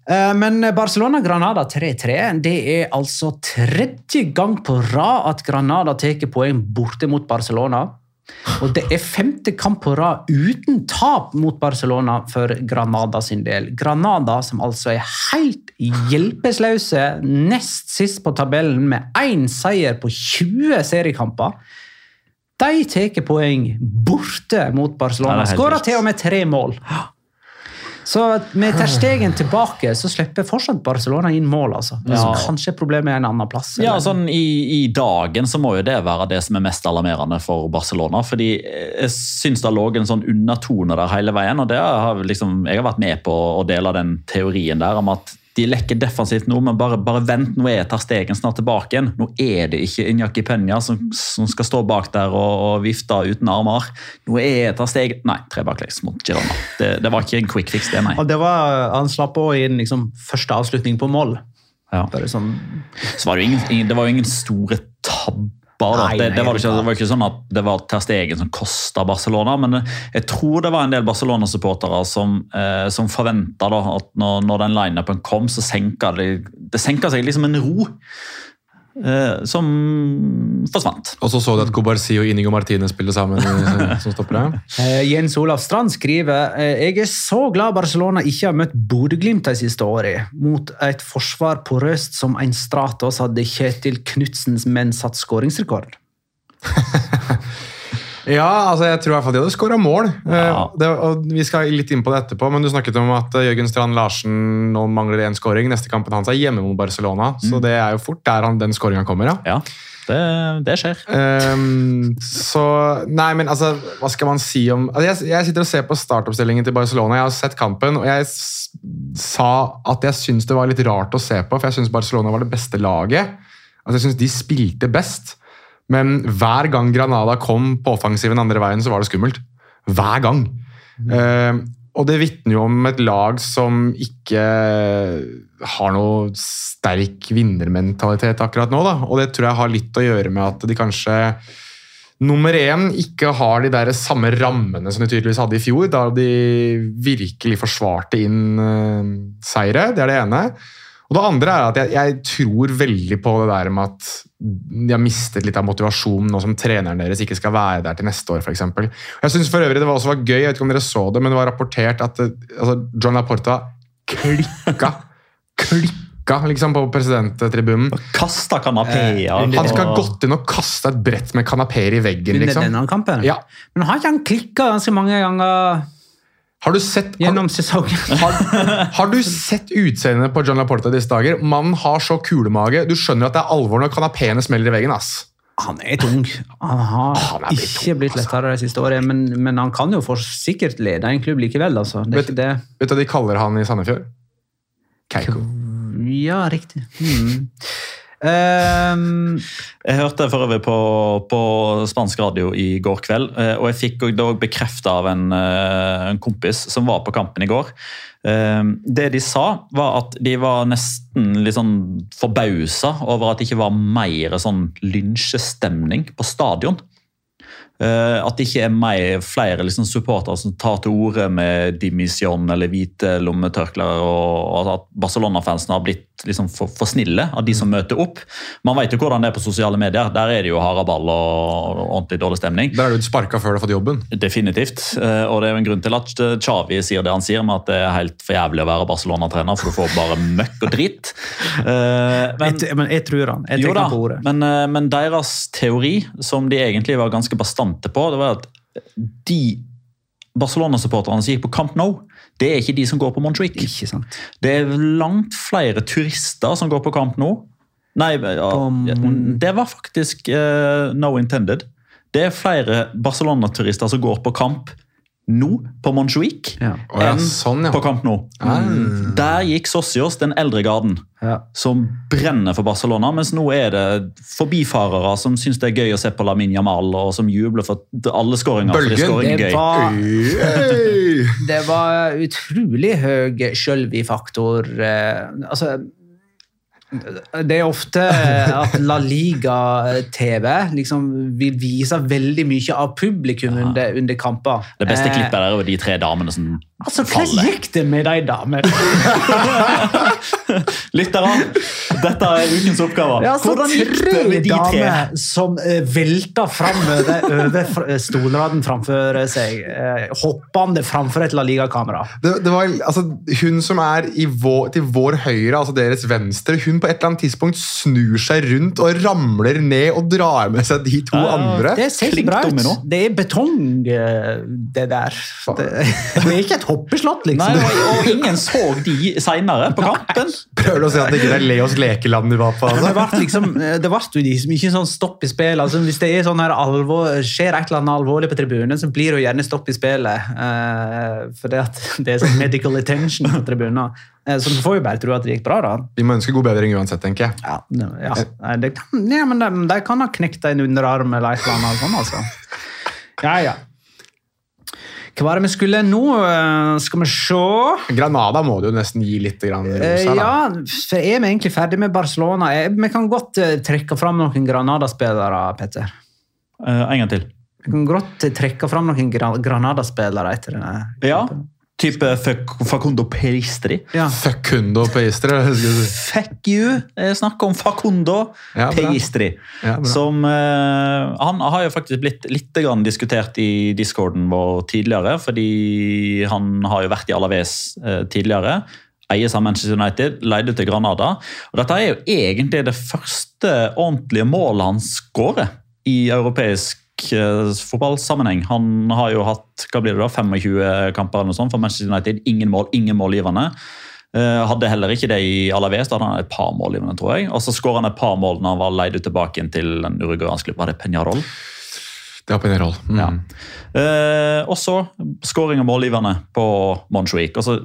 Speaker 1: Eh, Men Barcelona-Granada 3-3 det er altså tredje gang på rad at Granada tar poeng borte mot Barcelona. Og det er femte kamp på rad uten tap mot Barcelona for Granada sin del. Granada, som altså er helt hjelpeløse, nest sist på tabellen med én seier på 20 seriekamper. De tar poeng borte mot Barcelona.
Speaker 4: Skårer er
Speaker 1: til og med tre mål. Så med terstegen tilbake, så slipper fortsatt Barcelona inn mål. altså. Så
Speaker 4: Ja.
Speaker 1: kanskje problemet er en annen plass.
Speaker 4: Ja, sånn i, I dagen så må jo det være det som er mest alarmerende for Barcelona. fordi jeg syns det lå en sånn undertone der hele veien. og det har liksom, Jeg har vært med på å dele den teorien der om at de lekker defensivt nå, men bare, bare vent, nå er tar Stegen snart tilbake igjen. Nå er det ikke Inyaki Penya som, som skal stå bak der og, og vifte uten armer. Nå er jeg tar Stegen Nei, tre baklengs mot Girona. Det, det var ikke en quick fix, det, nei.
Speaker 1: Og det var, Han slapp òg inn liksom, første avslutning på mål.
Speaker 4: Ja.
Speaker 1: Sånn,
Speaker 4: Så var det, ingen- det var jo ingen store tabber. Da.
Speaker 1: Nei,
Speaker 4: det, det, var ikke,
Speaker 1: det
Speaker 4: var ikke sånn at det var Ter Stegen som kosta Barcelona, men jeg tror det var en del Barcelona-supportere som, eh, som forventa at når, når den lineupen kom, så senka det Det senka seg liksom en ro som forsvant.
Speaker 3: Og så så du at Gobarsi og Inigo Martinez spiller sammen eh, som stoppere.
Speaker 1: eh, Jens Olav Strand skriver eh, Jeg er så glad Barcelona ikke har møtt Bodø-Glimt de siste årene. Mot et forsvar porøst som en Stratos hadde Kjetil Knutsens menn satt skåringsrekord.
Speaker 3: Ja, altså jeg tror i hvert fall de hadde skåra mål. Eh,
Speaker 4: Ja.
Speaker 3: Det, Vi skal litt inn på det etterpå, men du snakket om at eh, Jørgen Strand Larsen nå mangler én skåring. Neste kampen hans er hjemme mot Barcelona, så det er jo fort der han, den skåringa kommer. ja.
Speaker 4: Ja, det, det skjer.
Speaker 3: Um, så Nei, men altså, hva skal man si om altså, jeg, jeg sitter og ser på startoppstillingen til Barcelona. Jeg har sett kampen, og jeg sa at jeg syns det var litt rart å se på, for jeg syns Barcelona var det beste laget. Altså, jeg syns de spilte best. Men hver gang Granada kom på offensiven andre veien, så var det skummelt. Hver gang. Ehm, og det vitner jo om et lag som ikke har noe sterk vinnermentalitet akkurat nå. Da. Og det tror jeg har litt å gjøre med at de kanskje nummer én ikke har de der samme rammene som de tydeligvis hadde i fjor, da de virkelig forsvarte inn eh, seire. Det er det ene. Og det andre er at jeg, jeg tror veldig på det der med at de har mistet litt av motivasjonen nå som treneren deres ikke skal være der til neste år, f.eks. Jeg synes for øvrig det var også var gøy, jeg vet ikke om dere så det, men det var rapportert at eh, altså, John Laporta klikka, klikka liksom, på presidenttribunen.
Speaker 4: Kasta kanapeer.
Speaker 3: Han skal ha gått inn og kasta et brett med kanapeer i veggen.
Speaker 1: Under
Speaker 3: liksom.
Speaker 1: denne kampen.
Speaker 3: Ja.
Speaker 1: Men har ikke han klikka ganske mange ganger
Speaker 3: Har du sett, har,
Speaker 1: gjennom sesongen?
Speaker 3: har, har du sett utseendet på John Laporta disse dager? Mannen har så kulemage. Du skjønner at det er alvor når kanapeene smeller i veggen. ass.
Speaker 1: Han er tung. Han har
Speaker 3: Han er blitt
Speaker 1: ikke blitt lettere det siste året, men, men han kan jo for sikkert lede en klubb likevel. altså.
Speaker 3: Vet du hva de kaller han i Sandefjord? Keiko.
Speaker 1: Ja, riktig. Hmm. Ehm,
Speaker 4: Jeg hørte for øvrig på, på spansk radio i går kveld, eh, og jeg fikk det også bekrefta av en, eh, en kompis som var på kampen i går. Eh, Det de sa, var at de var nesten litt sånn forbausa over at det ikke var mer sånn lynsjestemning på stadion. Eh, at det ikke er mer, flere liksom, supportere som tar til orde med dimisjon eller hvite lommetørklær, og og at Barcelona-fansen har blitt liksom, for, for snille av de som møter opp. Man vet jo hvordan det er på sosiale medier. Der er det jo haraball og, og ordentlig dårlig stemning.
Speaker 3: Der er du sparka før du har fått jobben.
Speaker 4: Definitivt. Eh, Og det er jo en grunn til at Chavi Xavi sier det han sier, med at det er helt for jævlig å være Barcelona-trener, for du får bare møkk og dritt. Eh, Men,
Speaker 1: jeg, men jeg tror han. Jeg
Speaker 4: tenker
Speaker 1: tar han på ordet.
Speaker 4: men, eh, men deres teori, som de egentlig var ganske bastante på, det var at de Barcelona-supporterne som gikk på Camp Nou, det er ikke de som går på Montjuic.
Speaker 1: Ikke sant.
Speaker 4: Det er langt flere turister som går på Camp Nou. Nei, ja, det var faktisk uh, no intended. Det er flere Barcelona-turister som går på kamp nå på Montjuic
Speaker 1: Ja.
Speaker 3: Å ja,
Speaker 4: enn
Speaker 3: sånn, ja.
Speaker 4: på Camp Nou. Der gikk Socios, den eldre garden,
Speaker 1: Ja.
Speaker 4: som brenner for Barcelona, mens nå er det forbifarere som syns det er gøy å se på Lamin Jamal, og som jubler for alle skåringer.
Speaker 3: Bølgen.
Speaker 1: Det var, det var utrolig høy sjølvi-faktor. Eh, altså det er ofte at La Liga-TV liksom vil vise veldig mye av publikum under, under kamper.
Speaker 4: Det beste
Speaker 1: Eh,
Speaker 4: klippet der er jo de tre damene som
Speaker 1: Altså, Hvordan
Speaker 4: faller.
Speaker 1: gikk det med de damene?
Speaker 4: Lyttere, dette er ukens oppgave.
Speaker 1: Ja, så
Speaker 4: Hvordan gikk det
Speaker 1: tre
Speaker 4: med de tre?
Speaker 1: damer som velter velta framover over eh, stolraden framfor seg, eh, hoppende framfor et La Liga-kamera.
Speaker 3: Det, det var, altså, hun som er i vår, til vår høyre, altså deres venstre, hun på et eller annet tidspunkt snur seg rundt og ramler ned og drar med seg de to
Speaker 4: uh,
Speaker 3: andre.
Speaker 1: Det ser ikke bra ut. Det er betong, eh, det der. Det, det er ikke et hoppeslott,
Speaker 4: Nei,
Speaker 1: liksom.
Speaker 4: og, og ingen så de seinere på kampen.
Speaker 3: Prøver å si at det ikke er Leos lekeland du var på.
Speaker 1: Det
Speaker 3: Altså.
Speaker 1: ble liksom, det ble jo liksom ikke sånn stopp i spillet. Altså, hvis det er sånn her alvor, skjer et eller annet alvorlig på tribunen, så blir det jo gjerne stopp i spillet. Uh, for det, at det er sånn medical attention på tribunen. Uh, så du får jo bare tro at det gikk bra, da.
Speaker 3: Vi må ønske god bedring uansett, tenker jeg.
Speaker 1: Ja, ja. Nei, Det ja men de, de kan ha knekt en underarm eller et eller annet sånt, altså. Ja, ja. Hva var det vi skulle nå? Eh, Skal vi se
Speaker 3: Granada må du jo nesten gi litt grann ros
Speaker 1: Eh. Ja, for er vi egentlig ferdig med Barcelona? Eh, Vi kan godt trekke fram noen Granada-spillere, Petter.
Speaker 4: Eh, en gang til.
Speaker 1: Vi kan godt trekke fram noen Granada-spillere etter denne.
Speaker 4: Ja, type Fac- Facundo Peristri.
Speaker 1: Ja.
Speaker 3: Facundo jeg si.
Speaker 4: Fuck you! Snakk snakker om Facundo
Speaker 3: Ja.
Speaker 4: Peristri.
Speaker 3: Ja,
Speaker 4: som uh, Han har jo faktisk blitt litt grann diskutert i discorden vår tidligere, fordi han har jo vært i Alaves uh, tidligere. Eies av Manchester United, leide til Granada. Og Dette er jo egentlig det første ordentlige målet han skårer i europeisk eh, fotballsammenheng. Han har jo hatt hva blir det da, 25 kamper eller noe sånt for Manchester United. Ingen mål, ingen målgivende. Eh, hadde heller ikke det i Alaves, da hadde han et par målgivende, tror jeg. Og så skåra han et par mål når han var leid ut tilbake til en uruguayanske klubben. Var det Peñarol?
Speaker 3: Det var Peñarol. Mm.
Speaker 4: Ja. Eh, og så skåring av målgiverne på Montjuic. Og så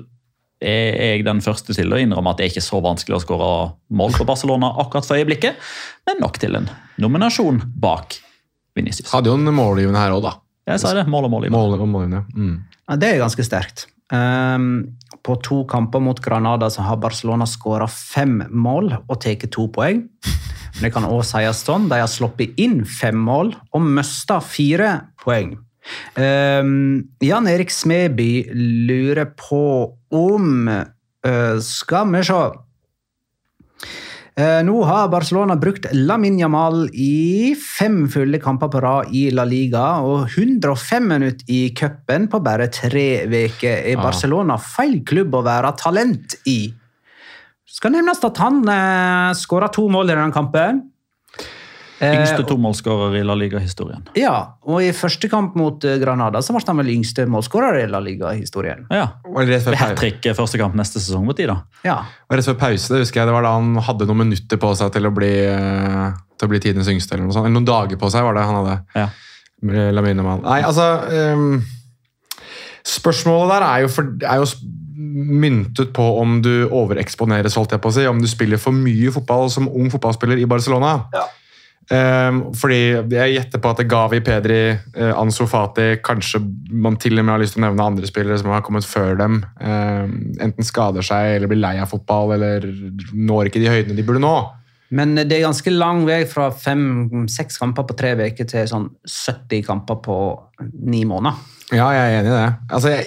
Speaker 4: er jeg den første til å innrømme at det er ikke så vanskelig å skåre mål på Barcelona akkurat for øyeblikket, men nok til en nominasjon bak Vinicius.
Speaker 3: Hadde jo en målgivende her òg, da.
Speaker 4: Jeg sa det, mål og målgivende.
Speaker 3: Mål, målgivende. Mm.
Speaker 1: Ja, det er ganske sterkt. Um, på to kamper mot Granada så har Barcelona skåra fem mål og tatt to poeng. Men det kan også sies sånn, de har sluppet inn fem mål og mista fire poeng. Um, Jan Erik Smeby lurer på om uh, Skal vi se Nå har Barcelona brukt Lamin Jamal i fem fulle kamper på rad i La Liga og 105 minutter i cupen på bare tre uker. Er Barcelona feil klubb å være talent i? Skal nevnes at han eh, skåra to mål i den kampen. Eh,
Speaker 4: Yngste tomålsskårer i La Liga-historien.
Speaker 1: Ja, og i første kamp mot eh, Granada så ble han vel yngste målskårer i La Liga-historien.
Speaker 4: Ja. Hat trick første kamp neste sesong mot de, da.
Speaker 1: Ja.
Speaker 3: var rett før pause, det husker jeg. Det var da han hadde noen minutter på seg til å bli, eh, til å bli tidens yngste. Eller noe sånt. Eller noen dager på seg var det han hadde.
Speaker 4: Ja.
Speaker 3: Nei, altså um, Spørsmålet der er jo, for, er jo myntet på om du overeksponeres, holdt jeg på å si. Om du spiller for mye fotball som ung fotballspiller i Barcelona. Ehm, fordi jeg gjetter på at Gavi, Pedri, eh, Ansu Fati Kanskje man til og med har lyst til å nevne andre spillere som har kommet før dem. ehm, enten skader seg eller blir lei av fotball eller når ikke de høydene de burde nå.
Speaker 1: Men det er ganske lang vei fra fem-seks kamper på tre uker til sånn 70 kamper på ni måneder.
Speaker 3: Ja, jeg er enig i det. Altså, jeg,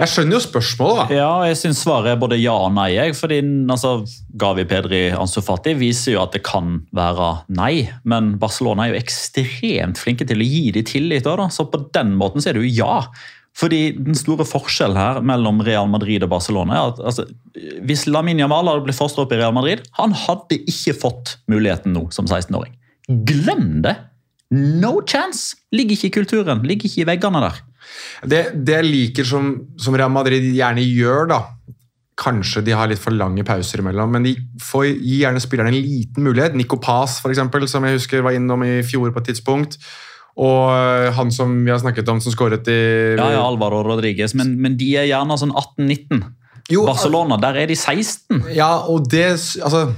Speaker 3: jeg skjønner jo spørsmålet, da.
Speaker 4: Ja, jeg syns svaret er både ja og nei. Jeg, fordi altså, Gavi, Pedri, Ansu Fati viser jo at det kan være nei. Men Barcelona er jo ekstremt flinke til å gi dem tillit. Da. Så på den måten så er det jo ja. Fordi Den store forskjellen her mellom Real Madrid og Barcelona er at altså, hvis Laminia Mala hadde blitt først opp i Real Madrid, han hadde ikke fått muligheten nå som 16-åring. Glem det! No chance! Ligger ikke i kulturen, ligger ikke i veggene der.
Speaker 3: Det, det jeg liker som, som Real Madrid gjerne gjør, da Kanskje de har litt for lange pauser imellom, men de får gir gjerne spillerne en liten mulighet. Nico Paz, for eksempel, som jeg husker var innom i fjor på et tidspunkt. Og øh, han som vi har snakket om, som skåret i
Speaker 4: Ja, ja, Alvaro Rodriguez, men, men de er gjerne sånn 18-19.
Speaker 3: Jo,
Speaker 4: Barcelona, der er de 16.
Speaker 3: Ja, og det altså,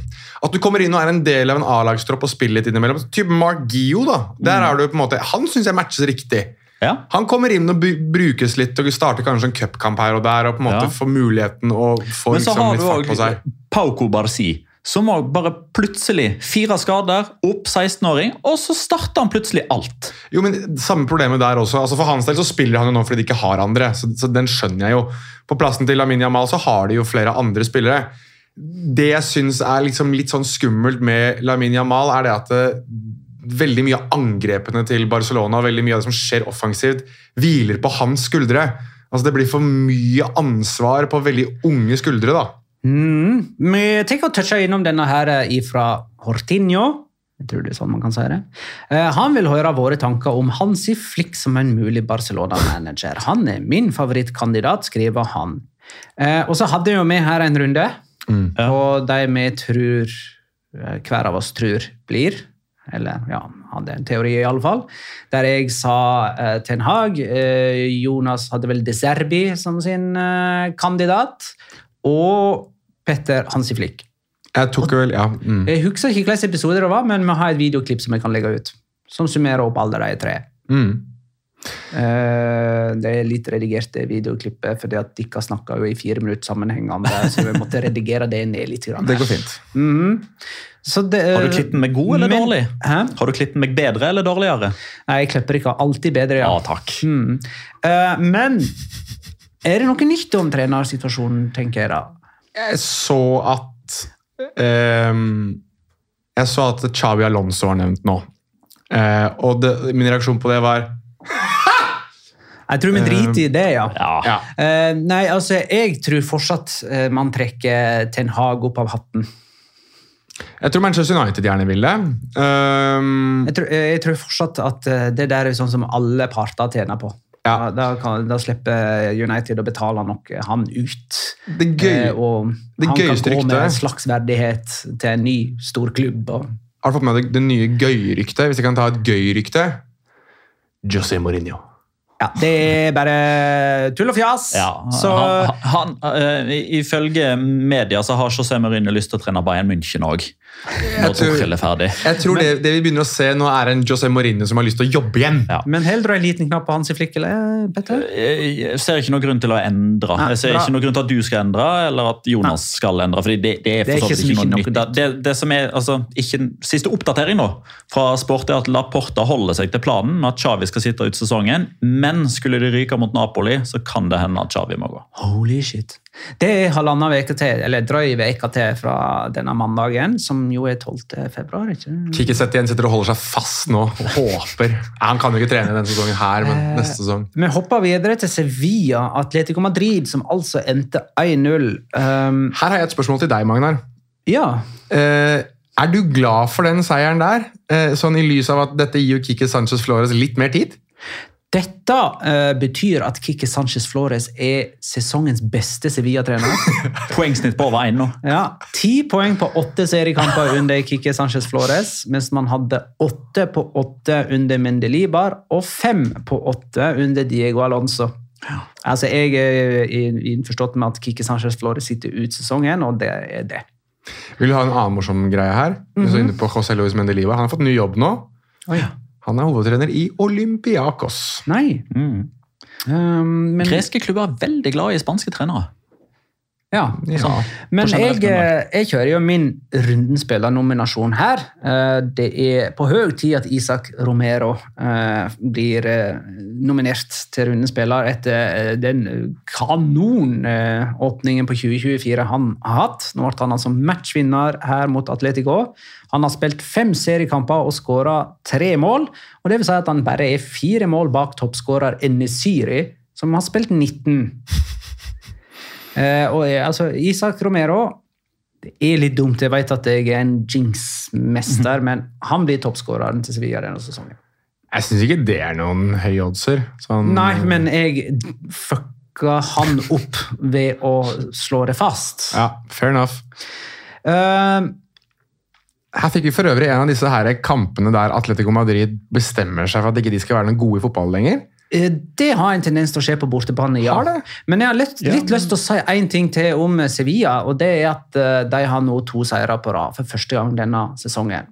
Speaker 3: At du kommer inn og er en del av en A-lagstropp og spiller litt innimellom. Typ Mark Gio, da. Der er du på en måte, Han syns jeg matches riktig.
Speaker 4: Ja.
Speaker 3: Han kommer inn og brukes litt og starter kanskje en cupkamp her og der. og på en måte
Speaker 4: Ja.
Speaker 3: får muligheten å få
Speaker 4: Men så
Speaker 3: liksom
Speaker 4: har
Speaker 3: litt fart på seg.
Speaker 4: Pauko Barsi, som òg bare plutselig Fire skader, opp 16-åring, og så starter han plutselig alt.
Speaker 3: Jo, men Samme problemet der også. Altså For hans del så spiller han jo nå fordi de ikke har andre. Så, så den skjønner jeg jo. På plassen til Lamin Jamal så har de jo flere andre spillere. Det jeg syns er liksom litt sånn skummelt med Lamin Jamal, er det at det, veldig mye av angrepene til Barcelona veldig mye av det som skjer offensivt, hviler på hans skuldre. Altså Det blir for mye ansvar på veldig unge skuldre. da.
Speaker 1: Mm. Vi tenker å touche innom denne her fra Hortinho. Jeg tror det er sånn man kan si det. Eh, han vil høre våre tanker om Hansi Flick som en mulig Barcelona-manager. Han er min favorittkandidat, skriver han. Eh, og så hadde jo vi her en runde og de vi tror eh, hver av oss tror blir. Eller ja, hadde en teori i alle fall. Der jeg sa eh, Ten Hag. Eh, Jonas hadde vel De Serbi som sin eh, kandidat. Og Petter Hansi Flick.
Speaker 3: Jeg tok vel, ja. Mm.
Speaker 1: Jeg husker ikke hvilke episoder det var, men vi har et videoklipp som jeg kan legge ut. Som summerer opp alle de tre.
Speaker 3: Mm.
Speaker 1: Eh, det er litt redigert det videoklippet, fordi at dere snakka jo i fire minutter sammenhengende, så vi måtte redigere det ned litt. grann.
Speaker 3: Det går fint.
Speaker 1: Mhm. Så det,
Speaker 4: Har du klippet meg god eller
Speaker 1: men-
Speaker 4: dårlig?
Speaker 1: Hæ?
Speaker 4: Har du klippet meg bedre eller dårligere?
Speaker 1: Nei, jeg klipper ikke alltid bedre, ja.
Speaker 4: Ah, takk.
Speaker 1: Mm. Uh, men er det noe nytt om trenersituasjonen, tenker jeg da?
Speaker 3: Jeg så at um, Jeg så at Chavi Alonso var nevnt nå. Uh, og det, min reaksjon på det var
Speaker 1: Jeg tror vi driter i det, ja.
Speaker 4: Ja.
Speaker 1: Eh, nei, altså, jeg tror fortsatt eh, man trekker Ten Hag opp av hatten.
Speaker 3: Jeg tror Manchester United gjerne vil det. Um...
Speaker 1: Jeg tror, jeg tror fortsatt at eh, det der er sånn som alle parter tjener på.
Speaker 3: Ja.
Speaker 1: Da, da, kan, da slipper United å betale nok han ut.
Speaker 3: det gøy,
Speaker 1: Eh, og
Speaker 3: det
Speaker 1: han kan gå med
Speaker 3: ryktet-
Speaker 1: en slags verdighet til en ny stor klubb. Og,
Speaker 3: Har du fått med deg det nye gøy-ryktet? Hvis jeg kan ta et gøy-rykte? José Mourinho.
Speaker 1: Ja, det er bare tull og fjas.
Speaker 4: Ja,
Speaker 1: så
Speaker 4: han, han, uh, Ifølge media så har José Mourinho lyst til å trene Bayern München òg. Jeg
Speaker 3: tror-. Jeg tror det, det vi begynner å se nå, er en José Mourinho som har lyst til å jobbe igjen.
Speaker 4: Ja.
Speaker 1: Men holder du en liten knapp på hans i eller, Petter?
Speaker 4: Jeg jeg ser ikke noen grunn til å endre.
Speaker 1: Nei,
Speaker 4: Jeg ser
Speaker 1: bra.
Speaker 4: ikke noen grunn til at du skal endre, eller at Jonas skal endre. fordi Det, det er
Speaker 1: Det er ikke
Speaker 4: ikke noe nytt. Det, det som er, altså, ikke, Siste oppdatering nå fra Sport er at Laporta holder seg til planen med at Xavi skal sitte ut sesongen. Men skulle de ryke mot Napoli, så kan det hende at Xavi må gå.
Speaker 1: Holy shit. Det er halvannen veke til, eller drøy uke til fra denne mandagen, som jo er 12. februar. ikke?
Speaker 3: Kikki igjen sitter og holder seg fast nå og håper. Han kan jo ikke trene denne sesongen her, men neste sesong.
Speaker 1: Vi hopper videre til Sevilla, Atletico Madrid, som altså endte 1-0. Um,
Speaker 3: Her har jeg et spørsmål til deg, Magnar.
Speaker 1: Ja.
Speaker 3: Eh, er du glad for den seieren der? Eh, sånn i lys av at dette gir jo Kike Sanchez Flores litt mer tid?
Speaker 1: Dette uh, betyr at Kikki Sanchez Flores er sesongens beste Sevilla-trener.
Speaker 4: Poengsnitt på over én nå.
Speaker 1: Ja, Ti poeng på åtte seriekamper under Kikki Sanchez Flores, mens man hadde åtte på åtte under Mendelibar og fem på åtte under Diego Alonso. Altså, Jeg er innforstått med at Kikki Sanchez Flores sitter ut sesongen, og det er det.
Speaker 3: Vil du ha en annen morsom greie her? Du er så inne på José Luis Mendeliva. Han har fått ny jobb nå. Han er hovedtrener i Olympiakos.
Speaker 1: Nei.
Speaker 4: Mm.
Speaker 1: Um, men,
Speaker 4: Greske klubber er veldig glad i spanske trenere.
Speaker 1: Ja.
Speaker 3: Ja.
Speaker 1: Men jeg, eh, jeg kjører jo min rundenspillernominasjon her. Eh, Det er på høy tid at Isak Romero eh, blir nominert til rundespiller etter den kanonåpningen på 2024 han har hatt. Nå ble han altså matchvinner her mot Atletico. Han har spilt fem seriekamper og skåra tre mål. og Det vil si at han bare er fire mål bak toppskårer Enesiri, som har spilt 19. Eh, og jeg, altså, Isak Romero det er litt dumt. Jeg vet at jeg er en jinx-mester, men han blir toppskåreren til Sevilla denne sesongen.
Speaker 3: Jeg syns ikke det er noen høye oddser. Sånn,
Speaker 1: Nei, men jeg fucka han opp ved å slå det fast.
Speaker 3: Ja, Fair enough.
Speaker 1: Uh,
Speaker 3: Her fikk vi for øvrig en av disse her kampene der Atletico Madrid bestemmer seg for at ikke de skal være noen gode i fotball lenger.
Speaker 1: Eh, det har en tendens til å skje på bortebane, ja.
Speaker 3: Har det?
Speaker 1: Men jeg har litt, litt lyst til å si én ting til om Sevilla, og det er at eh, de har nå to seire på rad for første gang denne sesongen.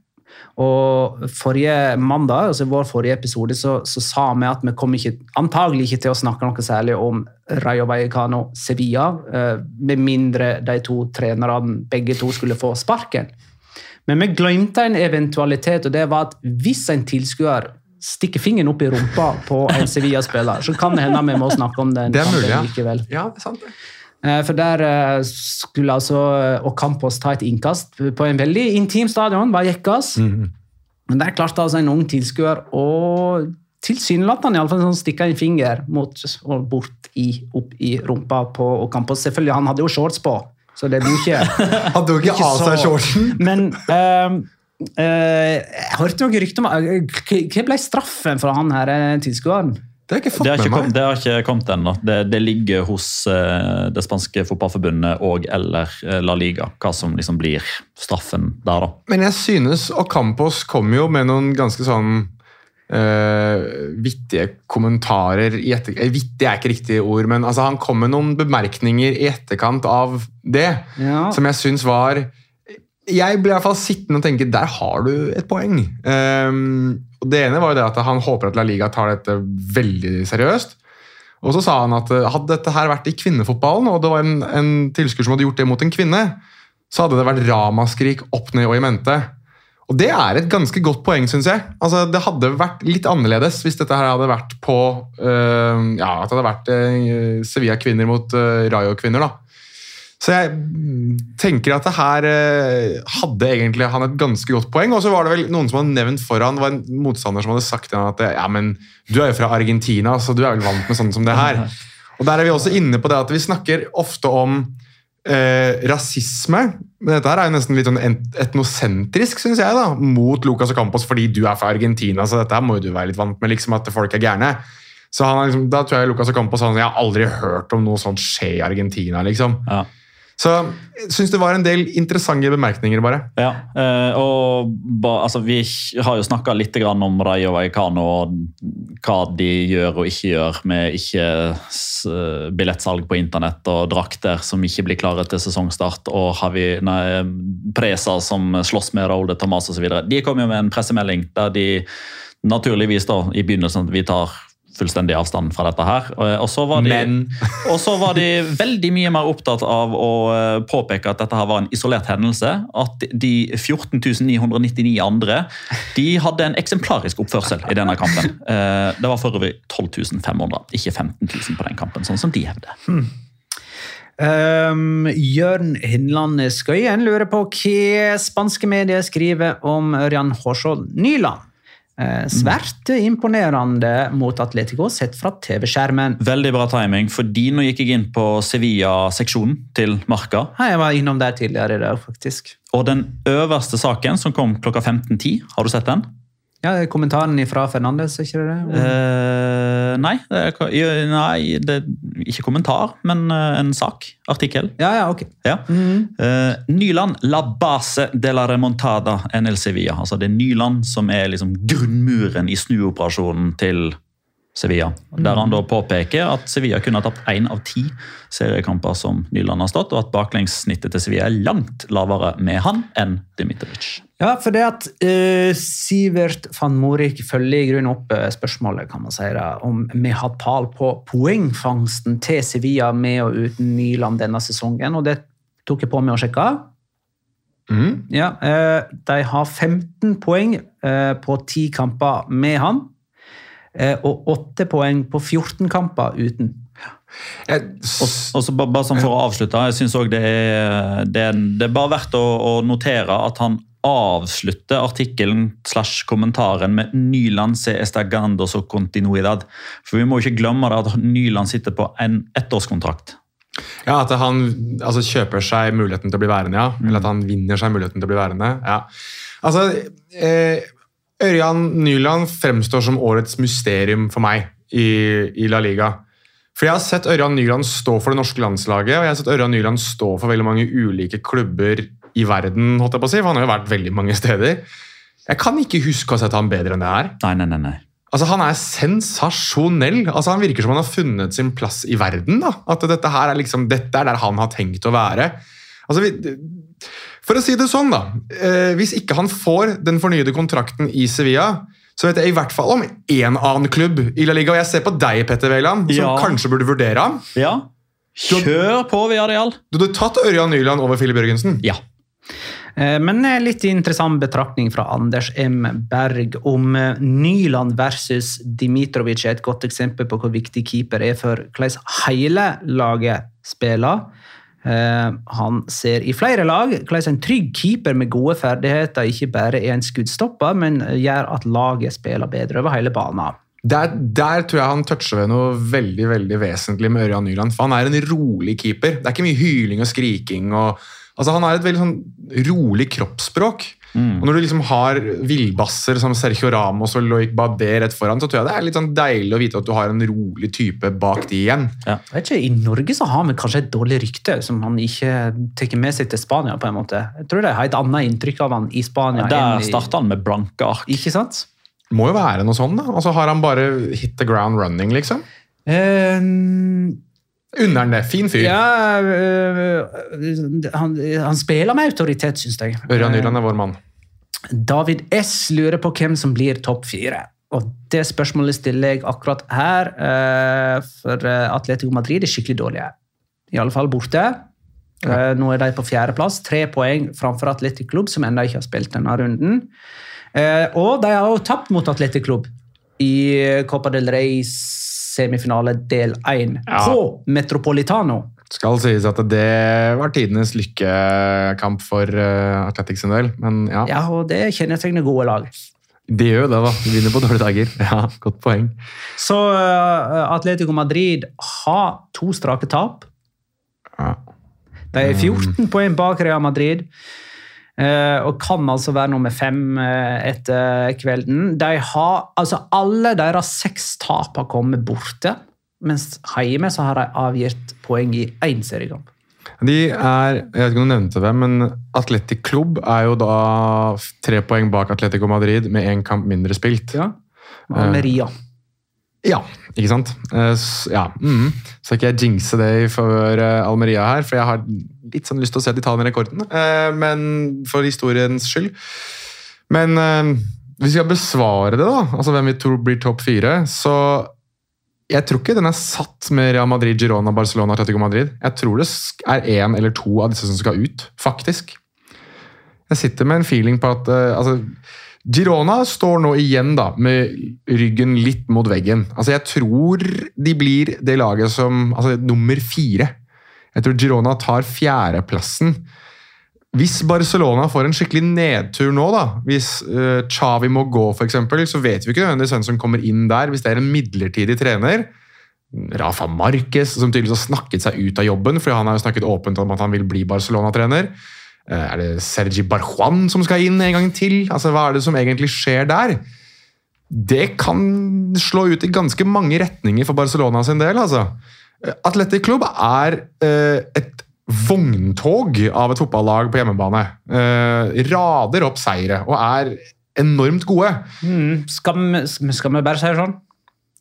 Speaker 1: Og forrige mandag, altså vår forrige episode, så, så sa vi at vi kom ikke, antagelig ikke til å snakke noe særlig om Rayo Vallecano Sevilla, eh, med mindre de to trenerne begge to skulle få sparken. Men vi glemte en eventualitet, og det var at hvis en tilskuer stikker fingeren opp i rumpa på en Sevilla-spiller, så kan det hende vi må snakke om den
Speaker 3: Det er mulig, ja.
Speaker 1: likevel.
Speaker 3: Ja, det er sant det.
Speaker 1: Eh, For der eh, skulle altså eh, Ocampos ta et innkast på en veldig intim stadion, Vallecas. Men der klarte altså en ung tilskuer å tilsynelatende i alle fall sånn stikke en finger mot og bort i, opp i rumpa på Ocampos. Selvfølgelig, han hadde jo shorts på, så det blir ikke
Speaker 3: Hadde jo ikke av seg shortsen.
Speaker 1: Men eh, jeg hørte noen rykter om eh, Hva ble straffen for han her eh, tilskueren?
Speaker 3: Det har ikke
Speaker 4: Det har ikke,
Speaker 3: med
Speaker 4: kommet,
Speaker 3: meg.
Speaker 4: det har ikke kommet ennå. Det, det ligger hos eh, det spanske fotballforbundet og eller eh, La Liga, hva som liksom blir straffen der, da.
Speaker 3: Men jeg synes Ocampos kom jo med noen ganske sånn Uh, vittige kommentarer i etter... eh, Vittig er ikke riktig ord, men altså, han kom med noen bemerkninger i etterkant av det
Speaker 1: Ja.
Speaker 3: som jeg syns var Jeg ble i hvert fall sittende og tenke der har du et poeng. Um, Det ene var jo det at han håper at La Liga tar dette veldig seriøst. Og så sa han at eh, hadde dette her vært i kvinnefotballen, og det var en, en tilskuer som hadde gjort det mot en kvinne, så hadde det vært ramaskrik opp ned og i mente. Og det er et ganske godt poeng, syns jeg. Altså, det hadde vært litt annerledes hvis dette her hadde vært på øh, Ja, at det hadde vært øh, Sevilla-kvinner mot øh, Rayo-kvinner, da. Så jeg tenker at det her øh, hadde egentlig han et ganske godt poeng. Og så var det vel noen som hadde nevnt foran, det var en motstander som hadde sagt til han at ja, men du er jo fra Argentina, så du er vel vant med sånn som det her. Og der er vi også inne på det at vi snakker ofte om eh, rasisme. Men dette her er jo nesten litt sånn et- etnosentrisk, syns jeg, da, mot Lucas Ocampos fordi du er fra Argentina. Så dette her må jo du være litt vant med, liksom at folk er gærne. Så han, liksom, Da tror jeg Lucas Ocampos sa sånn, jeg har aldri hørt om noe sånt skje i Argentina. liksom.
Speaker 4: Ja.
Speaker 3: Så jeg syns det var en del interessante bemerkninger, bare.
Speaker 4: Ja, eh, og altså, Vi har jo snakka litt om Rayo Vallecano og hva de gjør og ikke gjør med ikke billettsalg på internett og drakter som ikke blir klare til sesongstart, og har vi, nei, Presa som slåss med Raúl de Tomàs osv. De kom jo med en pressemelding der de naturligvis da, i begynnelsen at vi tar fullstendig avstand fra dette her. Og, og, så var de,
Speaker 3: Men
Speaker 4: og så var de veldig mye mer opptatt av å eh, påpeke at dette her var en isolert hendelse. At de 14.999 andre de hadde en eksemplarisk oppførsel i denne kampen. Eh, Det var for øvrig 12.500, ikke 15.000 på den kampen, sånn som de hevder.
Speaker 1: Um, Jørn Hindland Skøyen lurer på hva spanske medier skriver om Ørjan Hårsvold Nyland. Eh, svært imponerende mot Atletico sett fra TV-skjermen.
Speaker 4: Veldig bra timing, fordi nå gikk jeg inn på Sevilla-seksjonen til Marka.
Speaker 1: Ja, Jeg var innom der tidligere i dag, faktisk.
Speaker 4: Og den øverste saken, som kom klokka 15.10, har du sett den?
Speaker 1: Ja, Kommentaren fra Fernandes, er ikke det det?
Speaker 4: Eh, nei, det nei, det ikke kommentar, men eh, en sak. Artikkel.
Speaker 1: Ja, ja, ok.
Speaker 4: Ja. Eh, Nyland la base de la remontada NL Sevilla. Altså det er Nyland som er liksom grunnmuren i snuoperasjonen til Sevilla. Der han da påpeker at Sevilla kunne ha tapt én av ti seriekamper som Nyland har stått, og at baklengssnittet til Sevilla er langt lavere med han enn Dimitrovic.
Speaker 1: Ja, for det at uh, Sivert van Morik følger i grunnen opp eh, spørsmålet kan man si da, om vi har tall på poengfangsten til Sevilla med og uten Nyland denne sesongen, og det tok jeg på meg å sjekke.
Speaker 3: Mm.
Speaker 1: Ja, uh, de har 15 poeng uh, på 10 kamper med han, og 8 poeng på 14 kamper uten.
Speaker 4: Og, og så bare, bare sånn for å avslutte, jeg synes også det er, det, er, det er bare verdt å, å notere at han avslutter artikkelen slash kommentaren med Nyland se estagandos og continuidad. For vi må ikke glemme det at Nyland sitter på en ettårskontrakt.
Speaker 3: Ja, At han altså, kjøper seg muligheten til å bli værende, ja. Eller at han vinner seg muligheten til å bli værende. ja. Altså, eh, Ørjan Nyland fremstår som årets mysterium for meg i, i La Liga. For Jeg har sett Ørjan Nyland stå for det norske landslaget, og jeg har sett Ørjan Nyland stå for veldig mange ulike klubber i verden. holdt jeg på å si, for Han har jo vært veldig mange steder. Jeg kan ikke huske å ha sett ham bedre enn det her.
Speaker 4: Nei, nei, nei. nei.
Speaker 3: Altså, Han er sensasjonell. Altså, Han virker som han har funnet sin plass i verden. da. At dette her er liksom, dette er der han har tenkt å være. Altså, vi, For å si det sånn, da. Eh, hvis ikke han får den fornyede kontrakten i Sevilla, så vet jeg i hvert fall om én annen klubb i La Liga. Og jeg ser på deg, Petter Wæland, som
Speaker 4: Ja.
Speaker 3: kanskje burde vurdere ham.
Speaker 4: Ja. Kjør på, Viadial!
Speaker 3: Du hadde tatt Ørjan Nyland over Filip Jørgensen.
Speaker 4: Ja.
Speaker 1: Eh, Men eh, litt interessant betraktning fra Anders M. Berg om Nyland versus Dimitrovic er et godt eksempel på hvor viktig keeper er for hvordan hele laget spiller. Eh, Han ser i flere lag hvordan en trygg keeper med gode ferdigheter ikke bare er en skuddstopper, men gjør at laget spiller bedre over hele banen.
Speaker 3: Der, der tror jeg han toucher ved noe veldig veldig vesentlig med Ørjan Nyland. For han er en rolig keeper. Det er ikke mye hyling og skriking. Og, altså han har et veldig sånn rolig kroppsspråk. Og Når du liksom har villbasser som Sergio Ramos og Loic Badé rett foran, så tror jeg det er litt sånn deilig å vite at du har en rolig type bak de igjen.
Speaker 1: Jeg vet ikke, I Norge så har vi kanskje et dårlig rykte som han ikke tar med seg til Spania. på en måte. Jeg tror de har et annet inntrykk av han i Spania.
Speaker 4: Der
Speaker 1: enn i-
Speaker 4: starta han med blanke ark.
Speaker 1: Ikke sant?
Speaker 3: Må jo være noe sånn, da. Og så har han bare hit the ground running, liksom.
Speaker 1: Eh,
Speaker 3: Det. Fin fyr.
Speaker 1: ja, øh, han, han spiller med autoritet, syns jeg.
Speaker 3: Ørjan Nyland er vår mann.
Speaker 1: David S. lurer på hvem som blir topp fire. Og Det spørsmålet stiller jeg akkurat her, øh, for eh, Atletico Madrid er skikkelig dårlige. I alle fall borte. Eh, Nå er de på fjerdeplass, tre poeng framfor Atletic Klubb, som ennå ikke har spilt denne runden. Uh, Og de har jo tapt mot Atletic Klubb i Copa del Rey semifinale del 1
Speaker 3: Ja.
Speaker 1: på Metropolitano.
Speaker 3: Skal sies at det var tidenes lykkekamp for uh, Atletic sin del, men ja.
Speaker 1: Ja, og det kjennetegner gode lag.
Speaker 3: De gjør jo det, da. De vinner på dårlige dager. Ja, Godt poeng.
Speaker 1: Så uh, Atletico Madrid har to strake tap.
Speaker 3: Ja.
Speaker 1: De er 14 poeng bak Real Madrid. Eh, og kan altså være nummer fem eh, etter kvelden. De har, altså Alle deres seks tap har kommet borte, mens hjemme så har de avgitt poeng i én seriekamp.
Speaker 3: De er jeg vet ikke om du nevnte hvem, men Atletic Klubb er jo da tre poeng bak Atletico Madrid med én kamp mindre spilt.
Speaker 1: Ja. Almeria.
Speaker 3: Ja, ikke sant? Eh, ja. mhm. Så ikke jeg jinxe det favør eh, Almeria her, for jeg har litt sånn lyst til å se de tar den rekorden. eh, Men for historiens skyld. Men eh, hvis vi skal besvare det, da, altså hvem vi tror blir topp fire, så jeg tror ikke den er satt med Real Madrid, Girona, Barcelona Atletico Madrid. Jeg tror det er én eller to av disse som skal ut, faktisk. Jeg sitter med en feeling på at eh, altså, Girona står nå igjen da, med ryggen litt mot veggen. Altså, jeg tror de blir det laget som altså, nummer fire. Jeg tror Girona tar fjerdeplassen. Hvis Barcelona får en skikkelig nedtur nå, da, hvis uh, Xavi må gå, eksempel, så vet vi ikke nødvendigvis hvem som kommer inn der. Hvis det er en midlertidig trener Rafa Marquez, som tydeligvis har snakket seg ut av jobben, for han har jo snakket åpent om at han vil bli Barcelona-trener. Uh, Er det Sergi Barjuan som skal inn en gang til? Altså, Hva er det som egentlig skjer der? Det kan slå ut i ganske mange retninger for Barcelona sin del. altså. Athletic Club er eh, et vogntog av et fotballag på hjemmebane. Eh, rader opp seire og er enormt gode.
Speaker 1: Mm. Skal, vi, skal vi bare si det sånn?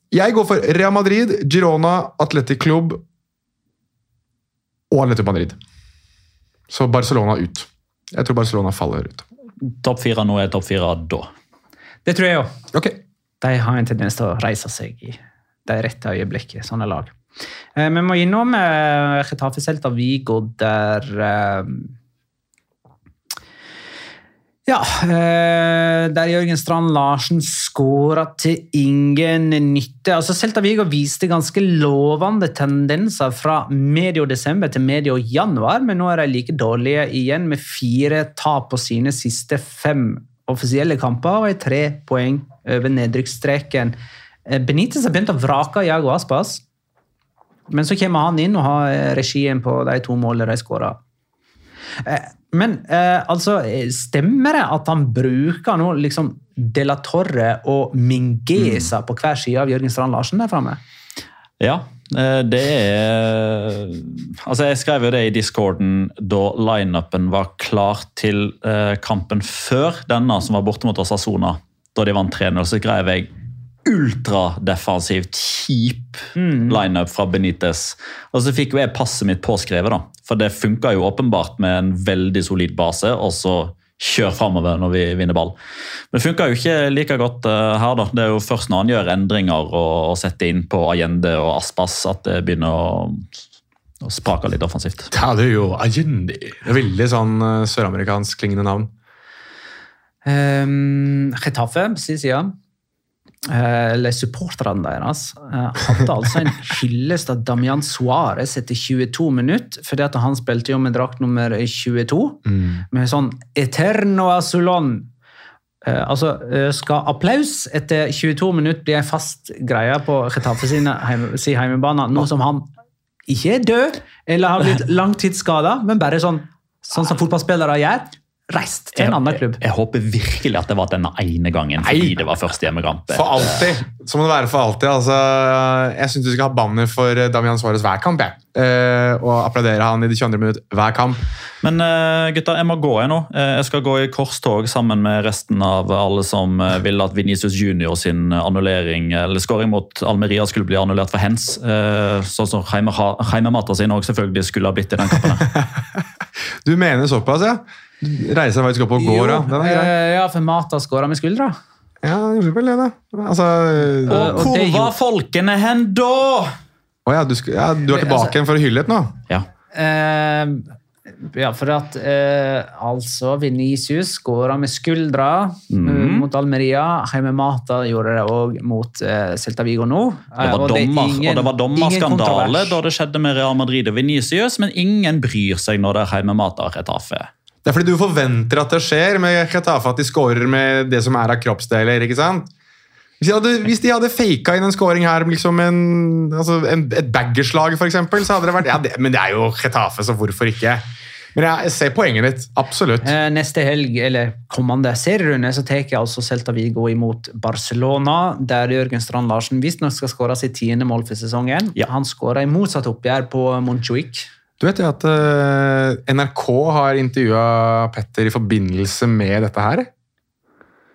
Speaker 3: Jeg går for Real Madrid, Girona, Atletic Club og Atletico Madrid. Så Barcelona ut. Jeg tror Barcelona faller ut.
Speaker 4: Topp fire nå er topp fire da.
Speaker 1: Det tror jeg òg.
Speaker 3: Ok.
Speaker 1: De har en tendens til å reise seg i det rette øyeblikket, sånne lag. Eh, Vi må innom Getafe Celta Vigo, der eh, Ja, eh, der Jørgen Strand Larsen skåra til ingen nytte. Altså, Celta Vigo viste ganske lovende tendenser fra medio desember til medio januar, men nå er de like dårlige igjen, med fire tap på sine siste fem offisielle kamper og er tre poeng over nedrykksstreken. Benitez har begynt å vrake Jago Aspas, men så kommer han inn og har eh, regien på de to målene de skåra. Men eh, altså, eh, stemmer det at han bruker nå liksom De La Torre og Mingesa på hver side av Jørgen Strand Larsen der framme?
Speaker 4: Ja, eh, det er Altså, jeg skrev jo det i discorden da lineupen var klar til eh, kampen før denne, som var borte mot Osasona, da de vant 3-0. Så skrev jeg ultradefensivt, kjip lineup fra Benitez. Og så fikk jo jeg passet mitt påskrevet, da. For det funka jo åpenbart med en veldig solid base, og så kjør framover når vi vinner ball. Men det funka jo ikke like godt eh, her, da. Det er jo først når han gjør endringer og, og setter inn på Allende og Aspas at det begynner å, og sprake litt offensivt.
Speaker 3: Ja, det er jo Allende. Veldig sånn eh, søramerikansk klingende navn.
Speaker 1: Um, Getafe sier eh, eller supporterne deres, eh, hadde altså en hyllest av Damian Suárez etter 22 minutter, fordi at han spilte jo med drakt nummer 22, med sånn Eterno Azulon. Eh, altså, eh, Skal applaus etter 22 minutter bli en fast greie på Getafe sin heim, si heimebane, nå som han ikke er død eller har blitt langtidsskada, men bare sånn, sånn som fotballspillere gjør, reist til en annen klubb.
Speaker 4: Jeg, jeg håper virkelig at det var denne ene gangen, fordi det var første hjemmekamp.
Speaker 3: For alltid. Så må det være for alltid. Altså, jeg syns du skal ha banner for eh, Damian Suárez hver kamp. Jeg. Eh, og applaudere han i det 22. minutt hver kamp.
Speaker 4: Men gutta, gutter, jeg må gå jeg nå. Eh, Jeg skal gå i korstog sammen med resten av alle som eh, ville at Vinicius Junior sin annullering, eller skåring mot Almeria skulle bli annullert for hens. eh, Sånn som Heime- Heimemata sin også selvfølgelig skulle ha blitt i den kampen.
Speaker 3: Du mener såpass, ja? Reiser faktisk opp og går, ja. Den er grei.
Speaker 1: eh, ja, for Mata skåra med skuldra.
Speaker 3: Ja, han gjorde vel det, da. Altså
Speaker 1: Og-
Speaker 4: Og
Speaker 1: og
Speaker 4: hvor
Speaker 1: det
Speaker 4: var folkene hen da?
Speaker 3: Å ja, du, ja, du er tilbake
Speaker 1: Altså-
Speaker 3: igjen for å hylle et nå?
Speaker 4: Ja.
Speaker 1: Uh, ja, for at eh, altså Venicius skåra med skuldra eh, mot Almeria. Jaime Mata gjorde det òg mot eh, Celta Vigo nå.
Speaker 4: Det
Speaker 1: Eh,
Speaker 4: var
Speaker 1: og er
Speaker 4: dommer, og det var dommerskandale da det skjedde med Real Madrid og Vinicius, men ingen bryr seg når det er Heimemata Retafe.
Speaker 3: Det er fordi du forventer at det skjer med Getafe, at de scorer med det som er av kroppsdeler. ikke sant? Hvis de hadde, hvis de hadde faka inn en scoring her, liksom en, altså en, et baggerslag f.eks., så hadde det vært ja, det, Men det er jo Getafe, så hvorfor ikke? Men jeg, jeg ser poenget ditt. Absolutt.
Speaker 1: Eh, Neste helg, eller kommende serierunde, så tar altså Celta Vigo imot Barcelona, der Jørgen Strand Larsen visstnok skal skåre sitt tiende mål for sesongen.
Speaker 4: Ja.
Speaker 1: Han skåra i motsatt oppgjør på Montjuic.
Speaker 3: Du vet jo at eh, NRK har intervjua Petter i forbindelse med dette her?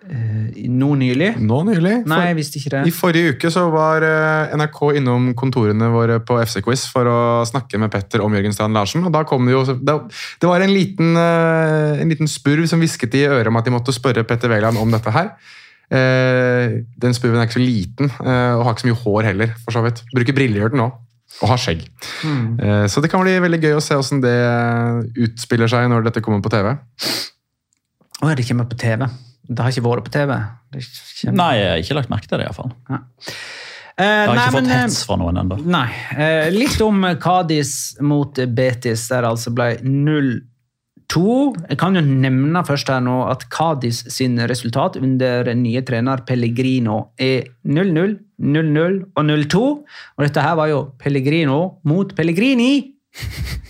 Speaker 1: Nå nylig.
Speaker 3: Nå nylig.
Speaker 1: Nei, jeg visste ikke det.
Speaker 3: I forrige uke så var eh, NRK innom kontorene våre på FC-quiz for å snakke med Petter om Jørgen Strand Larsen. og da kom Det jo, det, var en liten, eh, en liten spurv som hvisket i øret om at de måtte spørre Petter Wæland om dette her. Eh, Den spurven er ikke så liten, eh, og har ikke så mye hår heller. for så vidt. Bruker briller gjør den nå, og har skjegg.
Speaker 1: Mm.
Speaker 3: Eh, Så det kan bli veldig gøy å se hvordan det utspiller seg når dette kommer på TV.
Speaker 1: Å, ja, det kommer på TV. Det har ikke vært på TV. Det kommer-
Speaker 4: Nei, jeg har ikke lagt merke til det iallfall.
Speaker 1: Eh,
Speaker 4: Jeg har
Speaker 1: nei,
Speaker 4: ikke fått
Speaker 1: men, eh,
Speaker 4: hets fra noen ennå.
Speaker 1: Nei. Eh, litt om Kadis mot Betis, der altså ble 0-2. Jeg kan jo nevne først her nå at Kadis sin resultat under nye trener Pellegrino er 0-0, 0-0 og 0-2. Og dette her var jo Pellegrino mot Pellegrini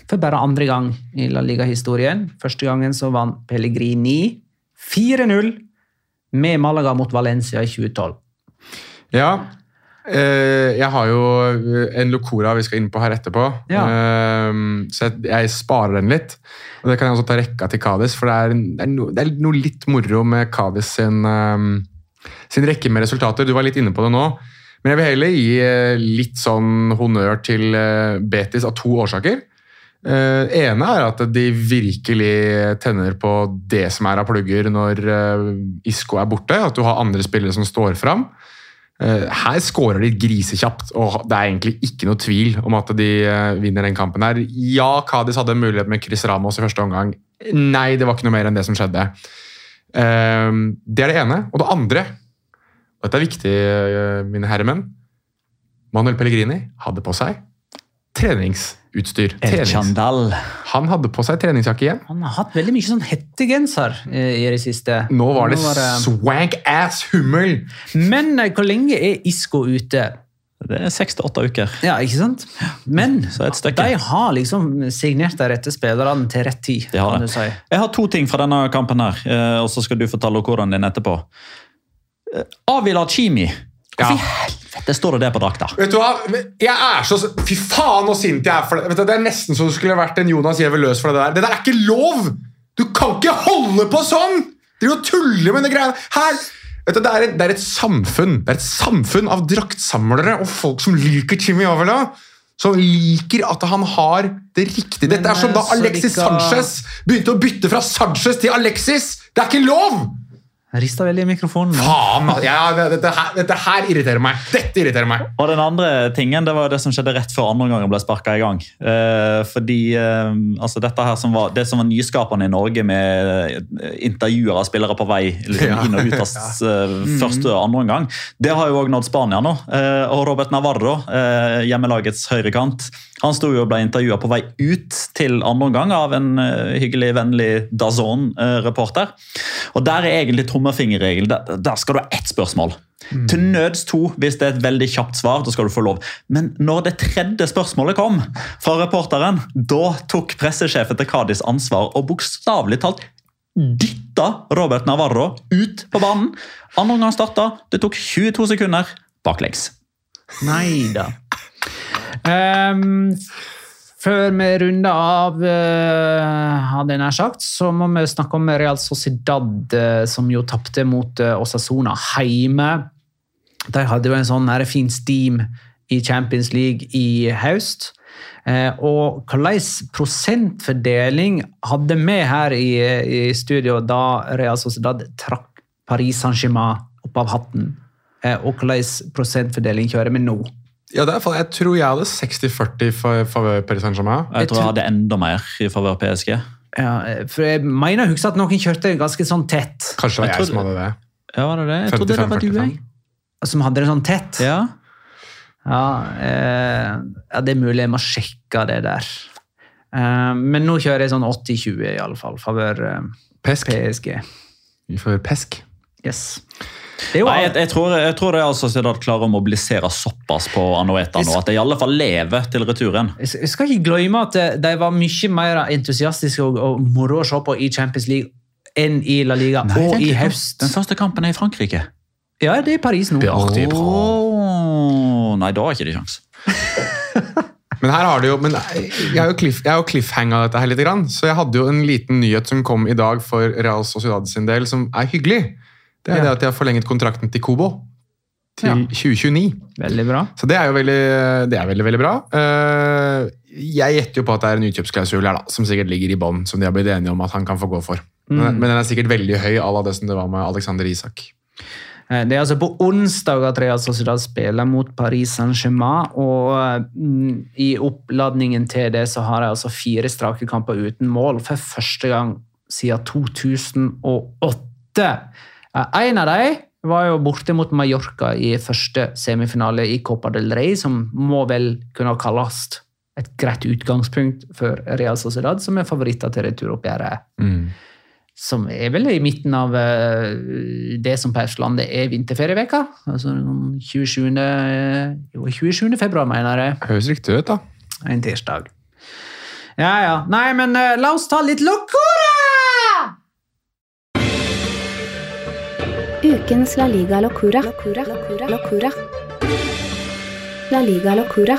Speaker 1: For bare andre gang i La Liga-historien. Første gangen så vant Pellegrini 4-0 med Malaga mot Valencia i 2012.
Speaker 3: Ja. eh, jeg har jo en Locora vi skal inn på her etterpå,
Speaker 1: Ja.
Speaker 3: Eh, så jeg, jeg sparer den litt. Og Det kan jeg også ta rekka til Kadis, for det er, det, er no, det er noe litt moro med Kadis sin, eh, sin rekke med resultater. Du var litt inne på det nå. Men jeg vil heller gi eh, litt sånn honnør til eh, Betis av to årsaker. Uh, ene er at de virkelig tenner på det som er av plugger når Isco er borte. At du har andre spillere som står fram. Her skårer de grisekjapt, og det er egentlig ikke noe tvil om at de vinner den kampen. her. Ja, Kadis hadde en mulighet med Chris Ramos i første omgang. Nei, det var ikke noe mer enn det som skjedde. Eh, det er det ene. Og det andre, og dette er viktig, eh, mine herremenn Manuel Pellegrini hadde på seg treningsutstyr. Trenings. Han hadde på seg treningsjakke igjen.
Speaker 1: Han har hatt veldig mye sånn hettegenser eh, i det siste.
Speaker 3: Nå var det
Speaker 1: det-
Speaker 3: swank ass hummel!
Speaker 1: Men eh, hvor lenge er Isco ute?
Speaker 4: Det er seks til åtte uker.
Speaker 1: Ja, ikke sant? Men
Speaker 4: Så et stykke.
Speaker 1: de har liksom signert de rette spillerne til rett tid.
Speaker 4: De har
Speaker 1: kan
Speaker 4: det.
Speaker 1: du si.
Speaker 4: Jeg har to ting fra denne kampen, her, eh, og så skal du fortelle hvordan din etterpå. Eh, Avila Chimi. Hvorfor Det helvete står det det på drakta?
Speaker 3: Vet du hva? Jeg er så Fy faen så sint jeg er for det. Vet du, det er nesten så det skulle vært en Jonas Giæver løs for det der. Det der er ikke lov! Du kan ikke holde på sånn! Driver og tuller med de greiene her. Det, er et, det er et samfunn Det er et samfunn av draktsamlere og folk som liker Jimmy Avila. Som liker at han har det riktige. Dette er som da
Speaker 1: eh,
Speaker 3: Alexis Sanchez begynte å bytte fra Sanchez til Alexis! Det er ikke lov!
Speaker 1: Rista veldig i mikrofonen.
Speaker 3: Faen! Ja, det, dette, her, dette her irriterer meg. Dette irriterer meg.
Speaker 4: Og den andre tingen, det var det som skjedde rett før andre gangen ble sparka i gang. Eh, fordi eh, altså dette her som var, Det som var nyskapende i Norge med eh, intervjuer av spillere på vei liksom,
Speaker 3: Ja.
Speaker 4: inn og ut av s- eh, første og andre omgang, det har jo òg nådd Spania nå. Eh, og Robert Navarro, eh, hjemmelagets høyrekant, han sto jo og ble intervjua på vei ut til andre omgang av en eh, hyggelig, vennlig Dazon-reporter. Og der er egentlig tommefingerregelen. Der, der skal du ha ett spørsmål. Til nøds to hvis det er et veldig kjapt svar. da skal du få lov. Men når det tredje spørsmålet kom fra reporteren, da tok pressesjefen til Kadis ansvar og bokstavelig talt dytta Robert Navarro ut på banen. Andre omgang starta, det tok 22 sekunder baklengs.
Speaker 1: Nei da. Ehm, før vi runder av, uh, hadde jeg nær sagt, så må vi snakke om Real Sociedad, eh, som jo tapte mot Osasona hjemme. De hadde jo en sånn fin steam i Champions League i høst. Eh, og hvilken prosentfordeling hadde vi her i, i studio da Real Sociedad trakk Paris Saint-Germain opp av hatten? Eh, og hvilken prosentfordeling kjører vi nå?
Speaker 3: Ja, det er, Jeg tror jeg hadde 60-40 for favør Paris Saint-Germain.
Speaker 4: Jeg tror jeg hadde enda mer i favør PSG.
Speaker 1: Ja, for jeg mener å huske at noen kjørte ganske sånn tett.
Speaker 3: Kanskje det var
Speaker 4: Jeg
Speaker 3: jeg, som hadde det.
Speaker 4: Ja, var det det? Jeg trodde det var du, jeg.
Speaker 1: Som hadde det sånn tett.
Speaker 4: Ja.
Speaker 1: Ja, eh, ja, det er mulig jeg må sjekke det der. Eh, men nå kjører jeg sånn 80-20 i alle fall, favør eh. PSG.
Speaker 3: Vi får pesk.
Speaker 1: Yes. Det er jo
Speaker 4: Nei, jeg, jeg, tror, jeg tror det er altså Sociedad klarer å mobilisere såpass på Anueta nå at de i alle fall lever til returen.
Speaker 1: Jeg skal ikke glemme at eh, de var mye mer entusiastiske og, og moro å se på i Champions League enn i La Liga
Speaker 4: Nei,
Speaker 1: og i høst.
Speaker 4: Den første kampen er i Frankrike.
Speaker 1: Ja, det er Paris nå.
Speaker 3: Det bra.
Speaker 4: Åh, nei, da har ikke de sjans.
Speaker 3: Men her har det jo, men jeg har jo, cliff, jeg har jo cliffhanga dette her litt, så jeg hadde jo en liten nyhet som kom i dag for Real Sociedad sin del, som er hyggelig. Det er
Speaker 1: Ja.
Speaker 3: det at de har forlenget kontrakten til Kobo til
Speaker 1: Ja.
Speaker 3: 2029.
Speaker 1: Veldig bra.
Speaker 3: Så det er jo veldig, det er veldig, veldig bra. Eh, Jeg gjetter jo på at det er en utkjøpsklausul her da, som sikkert ligger i bånn, som de har blitt enige om at han kan få gå for. Men, men den er sikkert veldig høy, à la det som det var med Alexander Isak.
Speaker 1: Eh, Det er altså på onsdag at Real Sociedad spiller mot Paris Saint-Germain. Og mm, i oppladningen til det så har de altså fire strake kamper uten mål for første gang siden 2008. Eh, En av dem var jo borte mot Mallorca i første semifinale i Copa del Rey, som må vel kunne kalles et greit utgangspunkt for Real Sociedad, som er favoritter til returoppgjøret som er vel i midten av eh, det som på Østlandet er vinterferieveka. Altså 27. eh, Jo, 27. februar, mener jeg.
Speaker 3: Høres riktig ut, da.
Speaker 1: En tirsdag. Ja, ja. Nei, men eh, la oss ta litt locora!
Speaker 2: Ukens La Liga Locura. Locura. Locura. Locura. La Liga Locura.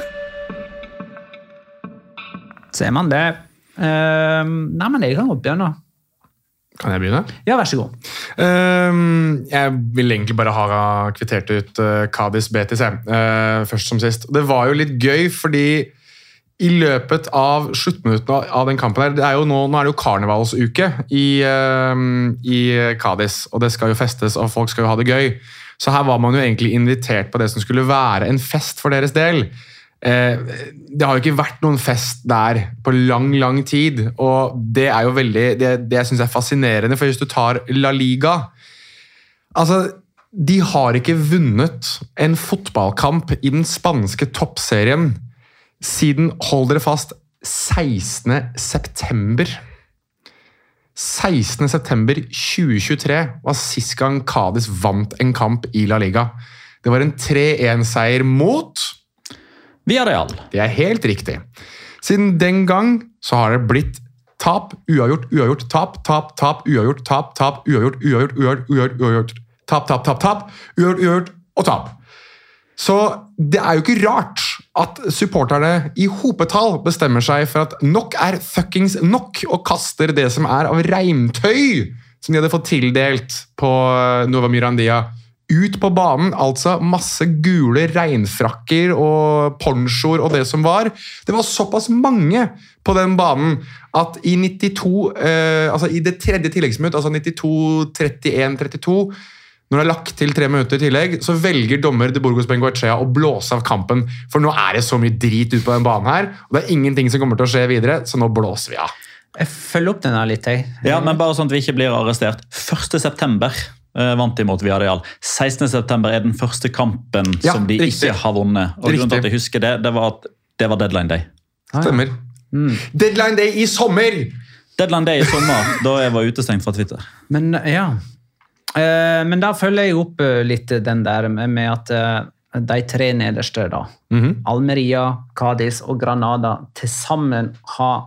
Speaker 1: Ser man det. Uh, nei, men jeg kan godt begynne.
Speaker 3: Kan jeg begynne?
Speaker 1: Ja, vær så god.
Speaker 3: Uh, jeg vil egentlig bare ha kvittert ut uh, Kadis Betis, jeg. Uh, først som sist. Det var jo litt gøy, fordi i løpet av sluttminuttene av den kampen her, det er jo nå, nå er det jo karnevalsuke i, ehm, i Cádiz, og det skal jo festes, og folk skal jo ha det gøy. Så her var man jo egentlig invitert på det som skulle være en fest for deres del. Eh, det har jo ikke vært noen fest der på lang, lang tid, og det er jo veldig Det, det jeg er fascinerende, for hvis du tar La Liga Altså, de har ikke vunnet en fotballkamp i den spanske toppserien siden, hold dere fast, 16. september. 16. september 2023 var sist gang Cádiz vant en kamp i La Liga. Det var en 3-1-seier mot
Speaker 4: Villarreal.
Speaker 3: Det er helt riktig. Siden den gang så har det blitt tap, uavgjort, uavgjort, tap, tap, tap, uavgjort, tap, tap, uavgjort, uavgjort, uavgjort, uavgjort, uavgjort, tap, tap, tap, tap, uavgjort, uavgjort og tap. Så det er jo ikke rart at supporterne i hopetall bestemmer seg for at nok er fuckings nok, og kaster det som er av reimtøy som de hadde fått tildelt på Nova Mirandia, ut på banen. Altså masse gule regnfrakker og ponchoer og det som var. Det var såpass mange på den banen at i 92 eh, Altså i det tredje tilleggsminutt, altså 92-31-32 når det er lagt til tre minutter i tillegg, så velger dommer de Burgos Benguachea å blåse av kampen. For nå er det så mye drit ute på den banen her, og det er ingenting som kommer til å skje videre, så nå blåser vi av.
Speaker 1: Jeg følger opp den her litt, jeg.
Speaker 4: Ja, men bare sånn at vi ikke blir arrestert. 1. september eh, vant de mot Viadial. 16. september er den første kampen
Speaker 3: Ja,
Speaker 4: som de
Speaker 3: riktig.
Speaker 4: ikke har vunnet. Og grunnen til at jeg husker det, det var at det var deadline day.
Speaker 3: Stemmer. Deadline day i sommer!
Speaker 4: Deadline day i sommer, da jeg var utestengt fra Twitter.
Speaker 1: Men ja. Eh, men da følger jeg opp eh, litt den der med, at eh, de tre nederste, da, Almeria, Cádiz og Granada, til sammen har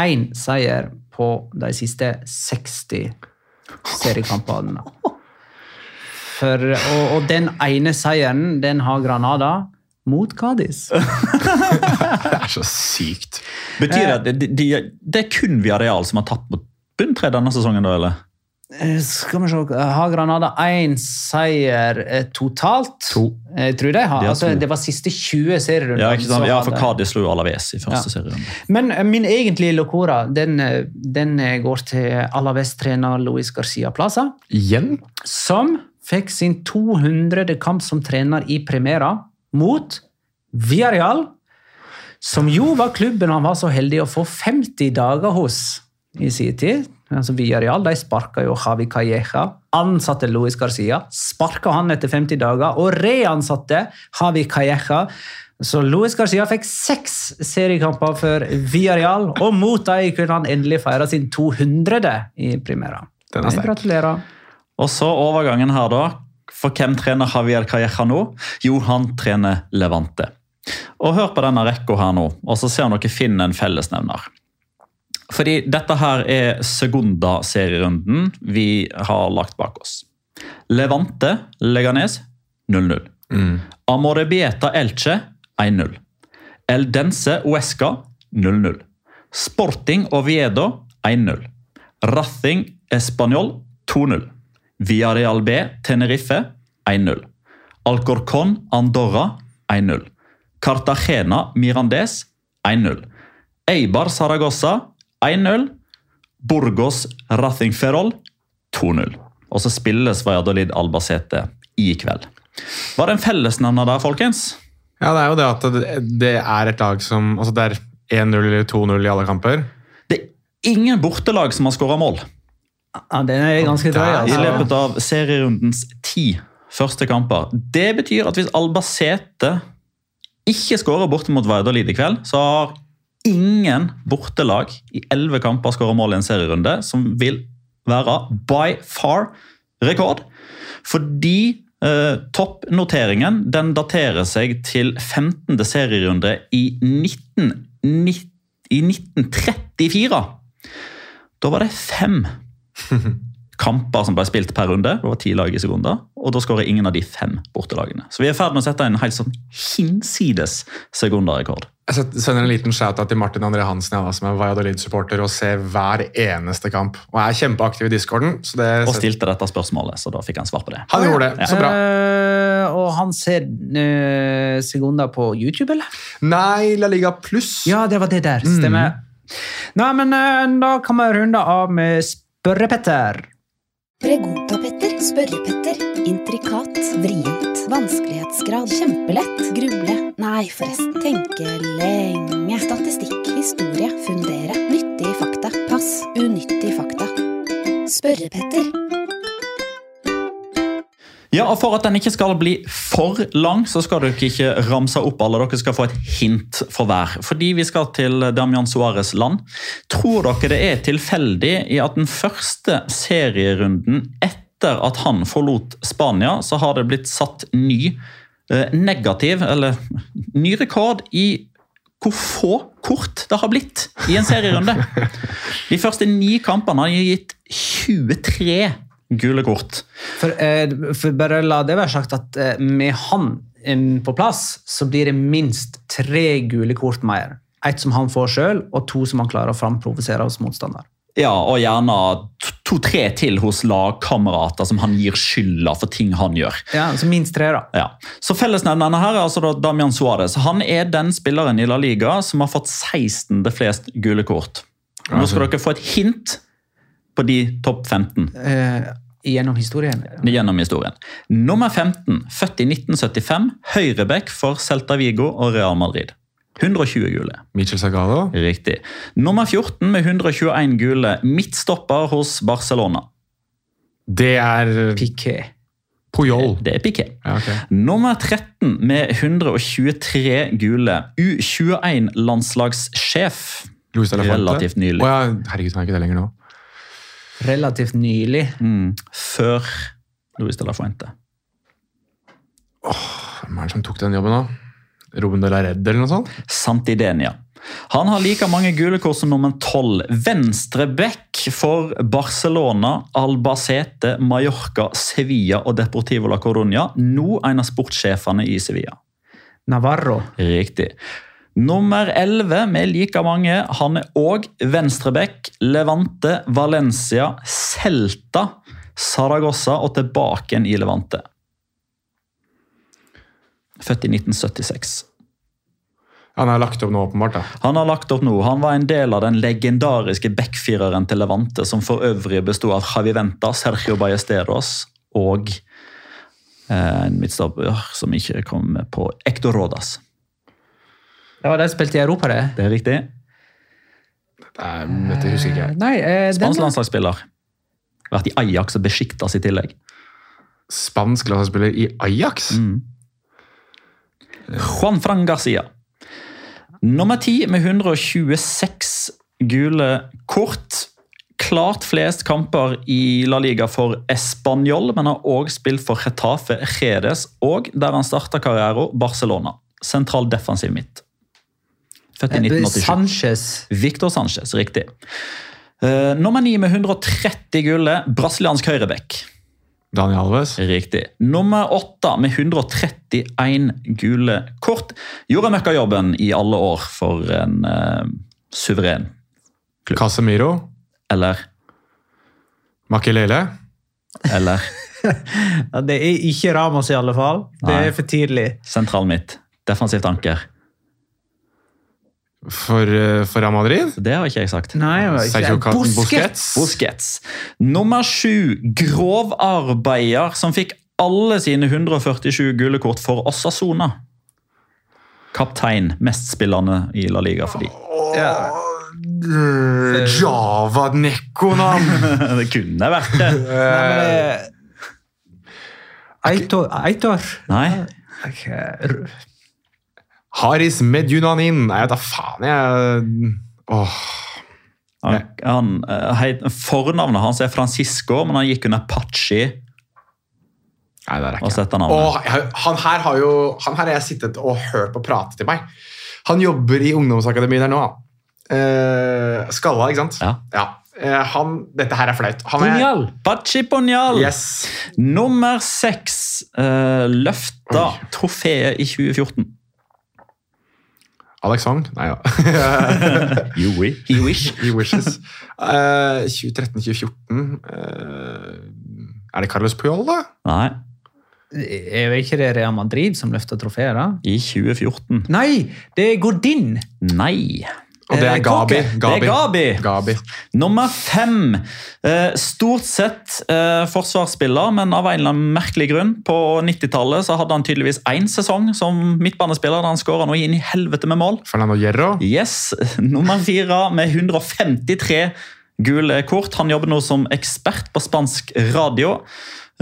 Speaker 1: én seier på de siste 60 seriekampene. For, og, og den ene seieren, den har Granada mot Cádiz.
Speaker 3: Det er så sykt.
Speaker 4: Betyr det at det, det, det er kun Viareal som har tapt mot bunntre denne sesongen, da, eller?
Speaker 1: Eh, Skal vi se, Har Granada én seier eh, totalt?
Speaker 3: To.
Speaker 1: Jeg tror de har.
Speaker 4: De har
Speaker 1: altså, det var siste 20 serierunder.
Speaker 4: Ja, ikke sant? ja for Cádiz slo Alaves i første
Speaker 1: Ja.
Speaker 4: serierunde.
Speaker 1: Men eh, min egentlige locora den, eh, den eh, går til Alaves-trener Luis Garcia Plaza,
Speaker 3: Igjen?
Speaker 1: som fikk sin 200. kamp som trener i Primera mot Villarreal, som jo var klubben han var så heldig å få 50 dager hos i sin tid. Altså Villarreal de sparka jo Javi Calleja, ansatte Luis Garcia, sparka han etter 50 dager og reansatte Javi Calleja. Så Luis Garcia fikk seks seriekamper for Villarreal, og mot dem kunne han endelig feire sin 200. i Primera.
Speaker 3: Sterk.
Speaker 1: Gratulerer.
Speaker 4: Og så overgangen her, da. For hvem trener Javier Calleja nå? Jo, han trener Levante. Og Hør på denne rekka her nå, og så ser dere finne en fellesnevner. Fordi dette her er Segunda-serierunden vi har lagt bak oss. Levante Leganes 0-0. Amorebieta Elche 1-0. Eldense Uesca 0-0. Sporting Oviedo 1-0. Rathing Español 2-0. Villarreal B Tenerife 1-0. Alcorcón Andorra 1-0. Cartagena Mirandes 1-0. Eibar Saragossa 1-0. Burgos Rathing Ferrol 2-0. Og så spilles Valladolid Albacete i kveld. Var det en fellesnevner der, folkens?
Speaker 3: Ja, det er jo det at det, er et lag som Altså, det er 1-0 eller 2-0 i alle kamper.
Speaker 4: Det er ingen bortelag som har skåra mål.
Speaker 1: Ja, den er ganske drøy.
Speaker 4: i
Speaker 1: Altså.
Speaker 4: løpet av serierundens ti første kamper. Det betyr at hvis Albacete ikke skårer borte mot Valladolid i kveld, så har ingen bortelag i elleve kamper skåra mål i en serierunde, som vil være by far rekord. Fordi eh, toppnoteringen den daterer seg til 15. serierunde i ni- i 1934. Da var det fem kamper som ble spilt per runde. Det var ti lag i sekunder, og da skårer ingen av de fem bortelagene. Så vi er i ferd med å sette en helt sånn hinsides sekunderrekord.
Speaker 3: Jeg sender en liten shout-out til Martin André Hansen, ja, da, som er Valladolid-supporter, og ser hver eneste kamp. Og er kjempeaktiv i discorden. Så det
Speaker 4: Og stilte dette spørsmålet, så da fikk han svar på det.
Speaker 3: Han gjorde det. Så bra.
Speaker 1: Uh, og han ser uh, sekunder på YouTube, eller?
Speaker 3: Nei, La Liga pluss.
Speaker 1: Ja, det var det der. Stemmer. Nei, men uh, da kan vi runde av med Spørre-Petter.
Speaker 2: Pregunta-Petter, Spørre-Petter, intrikat, vrient, vanskelighetsgrad, kjempelett, gruble, nei forresten, tenke lenge, statistikk, historie, fundere, Nyttig fakta, pass, Unyttig fakta. Spørre-Petter.
Speaker 4: Ja, og For at den ikke skal bli for lang, så skal dere ikke ramse opp alle. Dere skal få et hint for hver. Fordi vi skal til Damian Suárez land. Tror dere det er tilfeldig i at den første serierunden etter at han forlot Spania, så har det blitt satt ny eh, negativ, eller ny rekord i hvor få kort det har blitt i en serierunde. De første ni kampene har gitt 23 gule kort.
Speaker 1: For, eh, for bare la det være sagt at eh, med han på plass, så blir det minst tre gule kort mer. Ett som han får sjøl, og to som han klarer å framprovosere hos motstander.
Speaker 4: Ja, og gjerne to-tre til hos lagkamerater som han gir skylda for ting han gjør.
Speaker 1: Ja, så minst tre, da.
Speaker 4: Ja. Så Fellesnevneren her er altså da Damian Suárez. Han er den spilleren i La Liga som har fått 16. flest gule kort. Nå skal dere få et hint på de topp 15
Speaker 1: Eh, gjennom historien.
Speaker 4: gjennom historien. Nummer 15, født i 1975, høyreback for Celta Vigo og Real Madrid. 120 gule.
Speaker 3: Michel Sagado.
Speaker 4: Riktig. Nummer 14 med 121 gule, midtstopper hos Barcelona.
Speaker 3: Det er
Speaker 1: Piquet.
Speaker 3: Puyol.
Speaker 4: Det er Piquet.
Speaker 3: Ja, okay.
Speaker 4: Nummer 13 med 123 gule, U21-landslagssjef.
Speaker 3: Luis de la Fuente.
Speaker 4: Relativt nylig.
Speaker 3: Oh, ja, herregud, han er ikke det lenger nå.
Speaker 1: Relativt nylig.
Speaker 4: Mm. Før Luis de la Fuente.
Speaker 3: Hvem er det som tok den jobben, da? Ruben de la Redde, eller noe sånt?
Speaker 4: Santidenia. Han har like mange gule kort som nummer 12. Venstreback for Barcelona, Albacete, Mallorca, Sevilla og Deportivo la Coruña. Nå en av sportssjefene i Sevilla.
Speaker 1: Navarro.
Speaker 4: Riktig. Nummer 11 med like mange. Han er òg venstreback. Levante, Valencia, Celta, Saragossa og tilbake igjen i Levante. Født i 1976.
Speaker 3: Han har lagt opp nå, åpenbart. da.
Speaker 4: Han har lagt opp nå. Han var en del av den legendariske backfireren til Levante, som for øvrig bestod av Javi Venta, Sergio Ballesteros og eh, en midtstopper som ikke kom på Ector Rodas.
Speaker 1: Det var de som spilte i Europa, det.
Speaker 4: Det er riktig.
Speaker 3: Nei, dette husker ikke jeg.
Speaker 1: Nei, eh, den
Speaker 4: Spansk landslagsspiller. Vært i Ajax og Besjiktas i tillegg.
Speaker 3: Spansk landslagsspiller i Ajax?
Speaker 4: Mm. Juan Fran Garcia. Nummer 10 med 126 gule kort. Klart flest kamper i La Liga for Español, men har òg spilt for Getafe Redes, og der han starta karrieren, Barcelona. Sentral defensiv midt. Født i
Speaker 1: Eh,
Speaker 4: 1987.
Speaker 1: Sanchez.
Speaker 4: Victor Sanchez, riktig. Eh, nummer 9 med 130 gule, brasiliansk høyrebekk.
Speaker 3: Daniel Alves?
Speaker 4: Riktig. Nummer åtte med 131 gule kort. Gjorde møkkajobben i alle år for en uh, suveren
Speaker 3: Casemiro?
Speaker 4: Eller
Speaker 3: Makelele?
Speaker 4: Eller
Speaker 1: det er ikke Ramos, i alle fall. Det
Speaker 4: Nei.
Speaker 1: er for tidlig.
Speaker 4: sentral midt. Defensivt anker.
Speaker 3: For, eh, for Real Madrid?
Speaker 4: Det har ikke jeg sagt.
Speaker 1: Nei,
Speaker 3: Sergio
Speaker 1: Busquets.
Speaker 4: Busquets. Nummer sju, grovarbeider, som fikk alle sine 147 gule kort for Osasona. Kaptein, mestspillende i La Liga for de.
Speaker 3: Eh, Java Nekonan!
Speaker 4: det kunne vært det.
Speaker 1: Eitor? Aitor, Aitor.
Speaker 4: Nei.
Speaker 1: Ok, r-
Speaker 3: Haris Medjunanin. Nei, jeg vet da faen, jeg Åh.
Speaker 4: Han, han, eh, heit- fornavnet hans er Francisco, men han gikk under Pachi.
Speaker 3: Nei, det er ikke
Speaker 4: det. navnet.
Speaker 3: Han her har jo Han her har jeg sittet og hørt på prate til meg. Han jobber i ungdomsakademiet der nå. Eh, skalla, ikke sant?
Speaker 4: Ja.
Speaker 3: Eh, han, dette her er flaut. Han
Speaker 1: Punjal.
Speaker 4: Pachi Ponjal.
Speaker 3: Yes.
Speaker 4: Nummer seks uh, løfta trofeet i 2014.
Speaker 3: Alex Hong? Nei da.
Speaker 4: You wish. He wish.
Speaker 3: He wishes. Uh, 2013-2014 uh, Er det Carlos Puyol, da?
Speaker 4: Nei,
Speaker 1: Er jo ikke det Real Madrid som løfter trofeet?
Speaker 4: i 2014.
Speaker 1: Nei, det er Godin.
Speaker 4: Nei.
Speaker 3: Og det
Speaker 1: Eh,
Speaker 3: er Gabi.
Speaker 1: Gabi.
Speaker 4: Det er Gabi.
Speaker 3: Gabi.
Speaker 4: Nummer fem. Eh, stort sett eh, forsvarsspiller, men av en eller annen merkelig grunn. På 90-tallet hadde han tydeligvis én sesong som midtbanespiller da han skåra noe inn i helvete med mål.
Speaker 3: Fernando Hierro.
Speaker 4: Yes, Nummer fire med 153 gule kort. Han jobber nå som ekspert på spansk radio.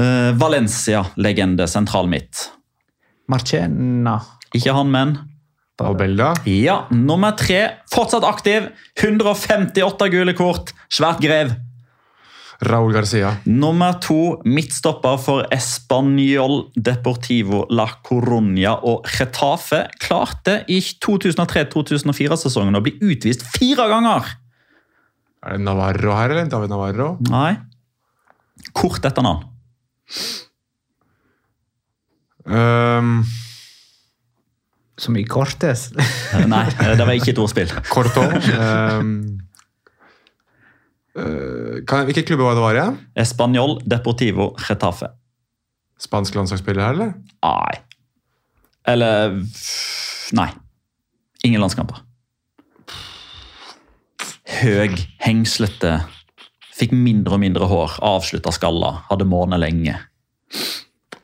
Speaker 4: Eh, Valencia-legende sentral midt.
Speaker 1: Marcena.
Speaker 4: Ikke han, men
Speaker 3: Albelda.
Speaker 4: Ja, nummer tre. Fortsatt aktiv. 158 gule kort. Svært grev.
Speaker 3: Raúl Garcia.
Speaker 4: Nummer to, midtstopper for Español Deportivo La Coruña og Retafe. Klarte i 2003-2004-sesongen å bli utvist fire ganger.
Speaker 3: Er det Navarro her, eller? David Navarro?
Speaker 4: Nei. Kort etternavn.
Speaker 3: Um,
Speaker 1: Som i Cortes.
Speaker 4: Nei, det var ikke et ordspill.
Speaker 3: Corto. Um, uh, kan, hvilke klubber var det var igjen?
Speaker 4: Español Deportivo Retafe.
Speaker 3: Spansk landslagsspiller her, eller?
Speaker 4: Nei. Eller Nei. Ingen landskamper. Høg, hengslete. Fikk mindre og mindre hår. Avslutta skalla. Hadde måne lenge.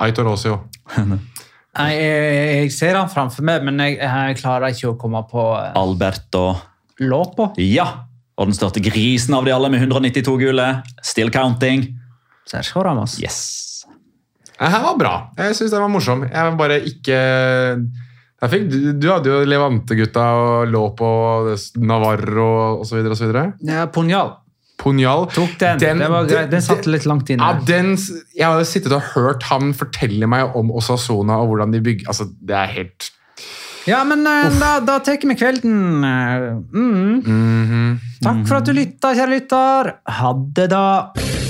Speaker 3: Aitor Osio.
Speaker 1: Nei, jeg, jeg ser han framfor meg, men jeg, jeg klarer ikke å komme på eh,
Speaker 4: Alberto
Speaker 1: Lopo.
Speaker 4: Ja! Og den største grisen av de alle med 192 gule. Still counting.
Speaker 1: Sergio Ramos.
Speaker 4: Yes.
Speaker 3: Det her var bra. Jeg syns den var morsom. Jeg var bare ikke jeg fikk, du, du hadde jo Levante-gutta og lå på Navarro osv.
Speaker 1: Ja, Punjal.
Speaker 3: Punjal.
Speaker 1: Tok den. det var greit. Den satt litt langt inne.
Speaker 3: Ja, den, jeg har sittet og hørt han fortelle meg om Osasona og hvordan de bygger altså, Det er helt
Speaker 1: Ja, men eh, da, da tar vi kvelden. Mm. Mm.
Speaker 3: -hmm.
Speaker 1: Takk for at du lytta, kjære lytter. Ha det, da.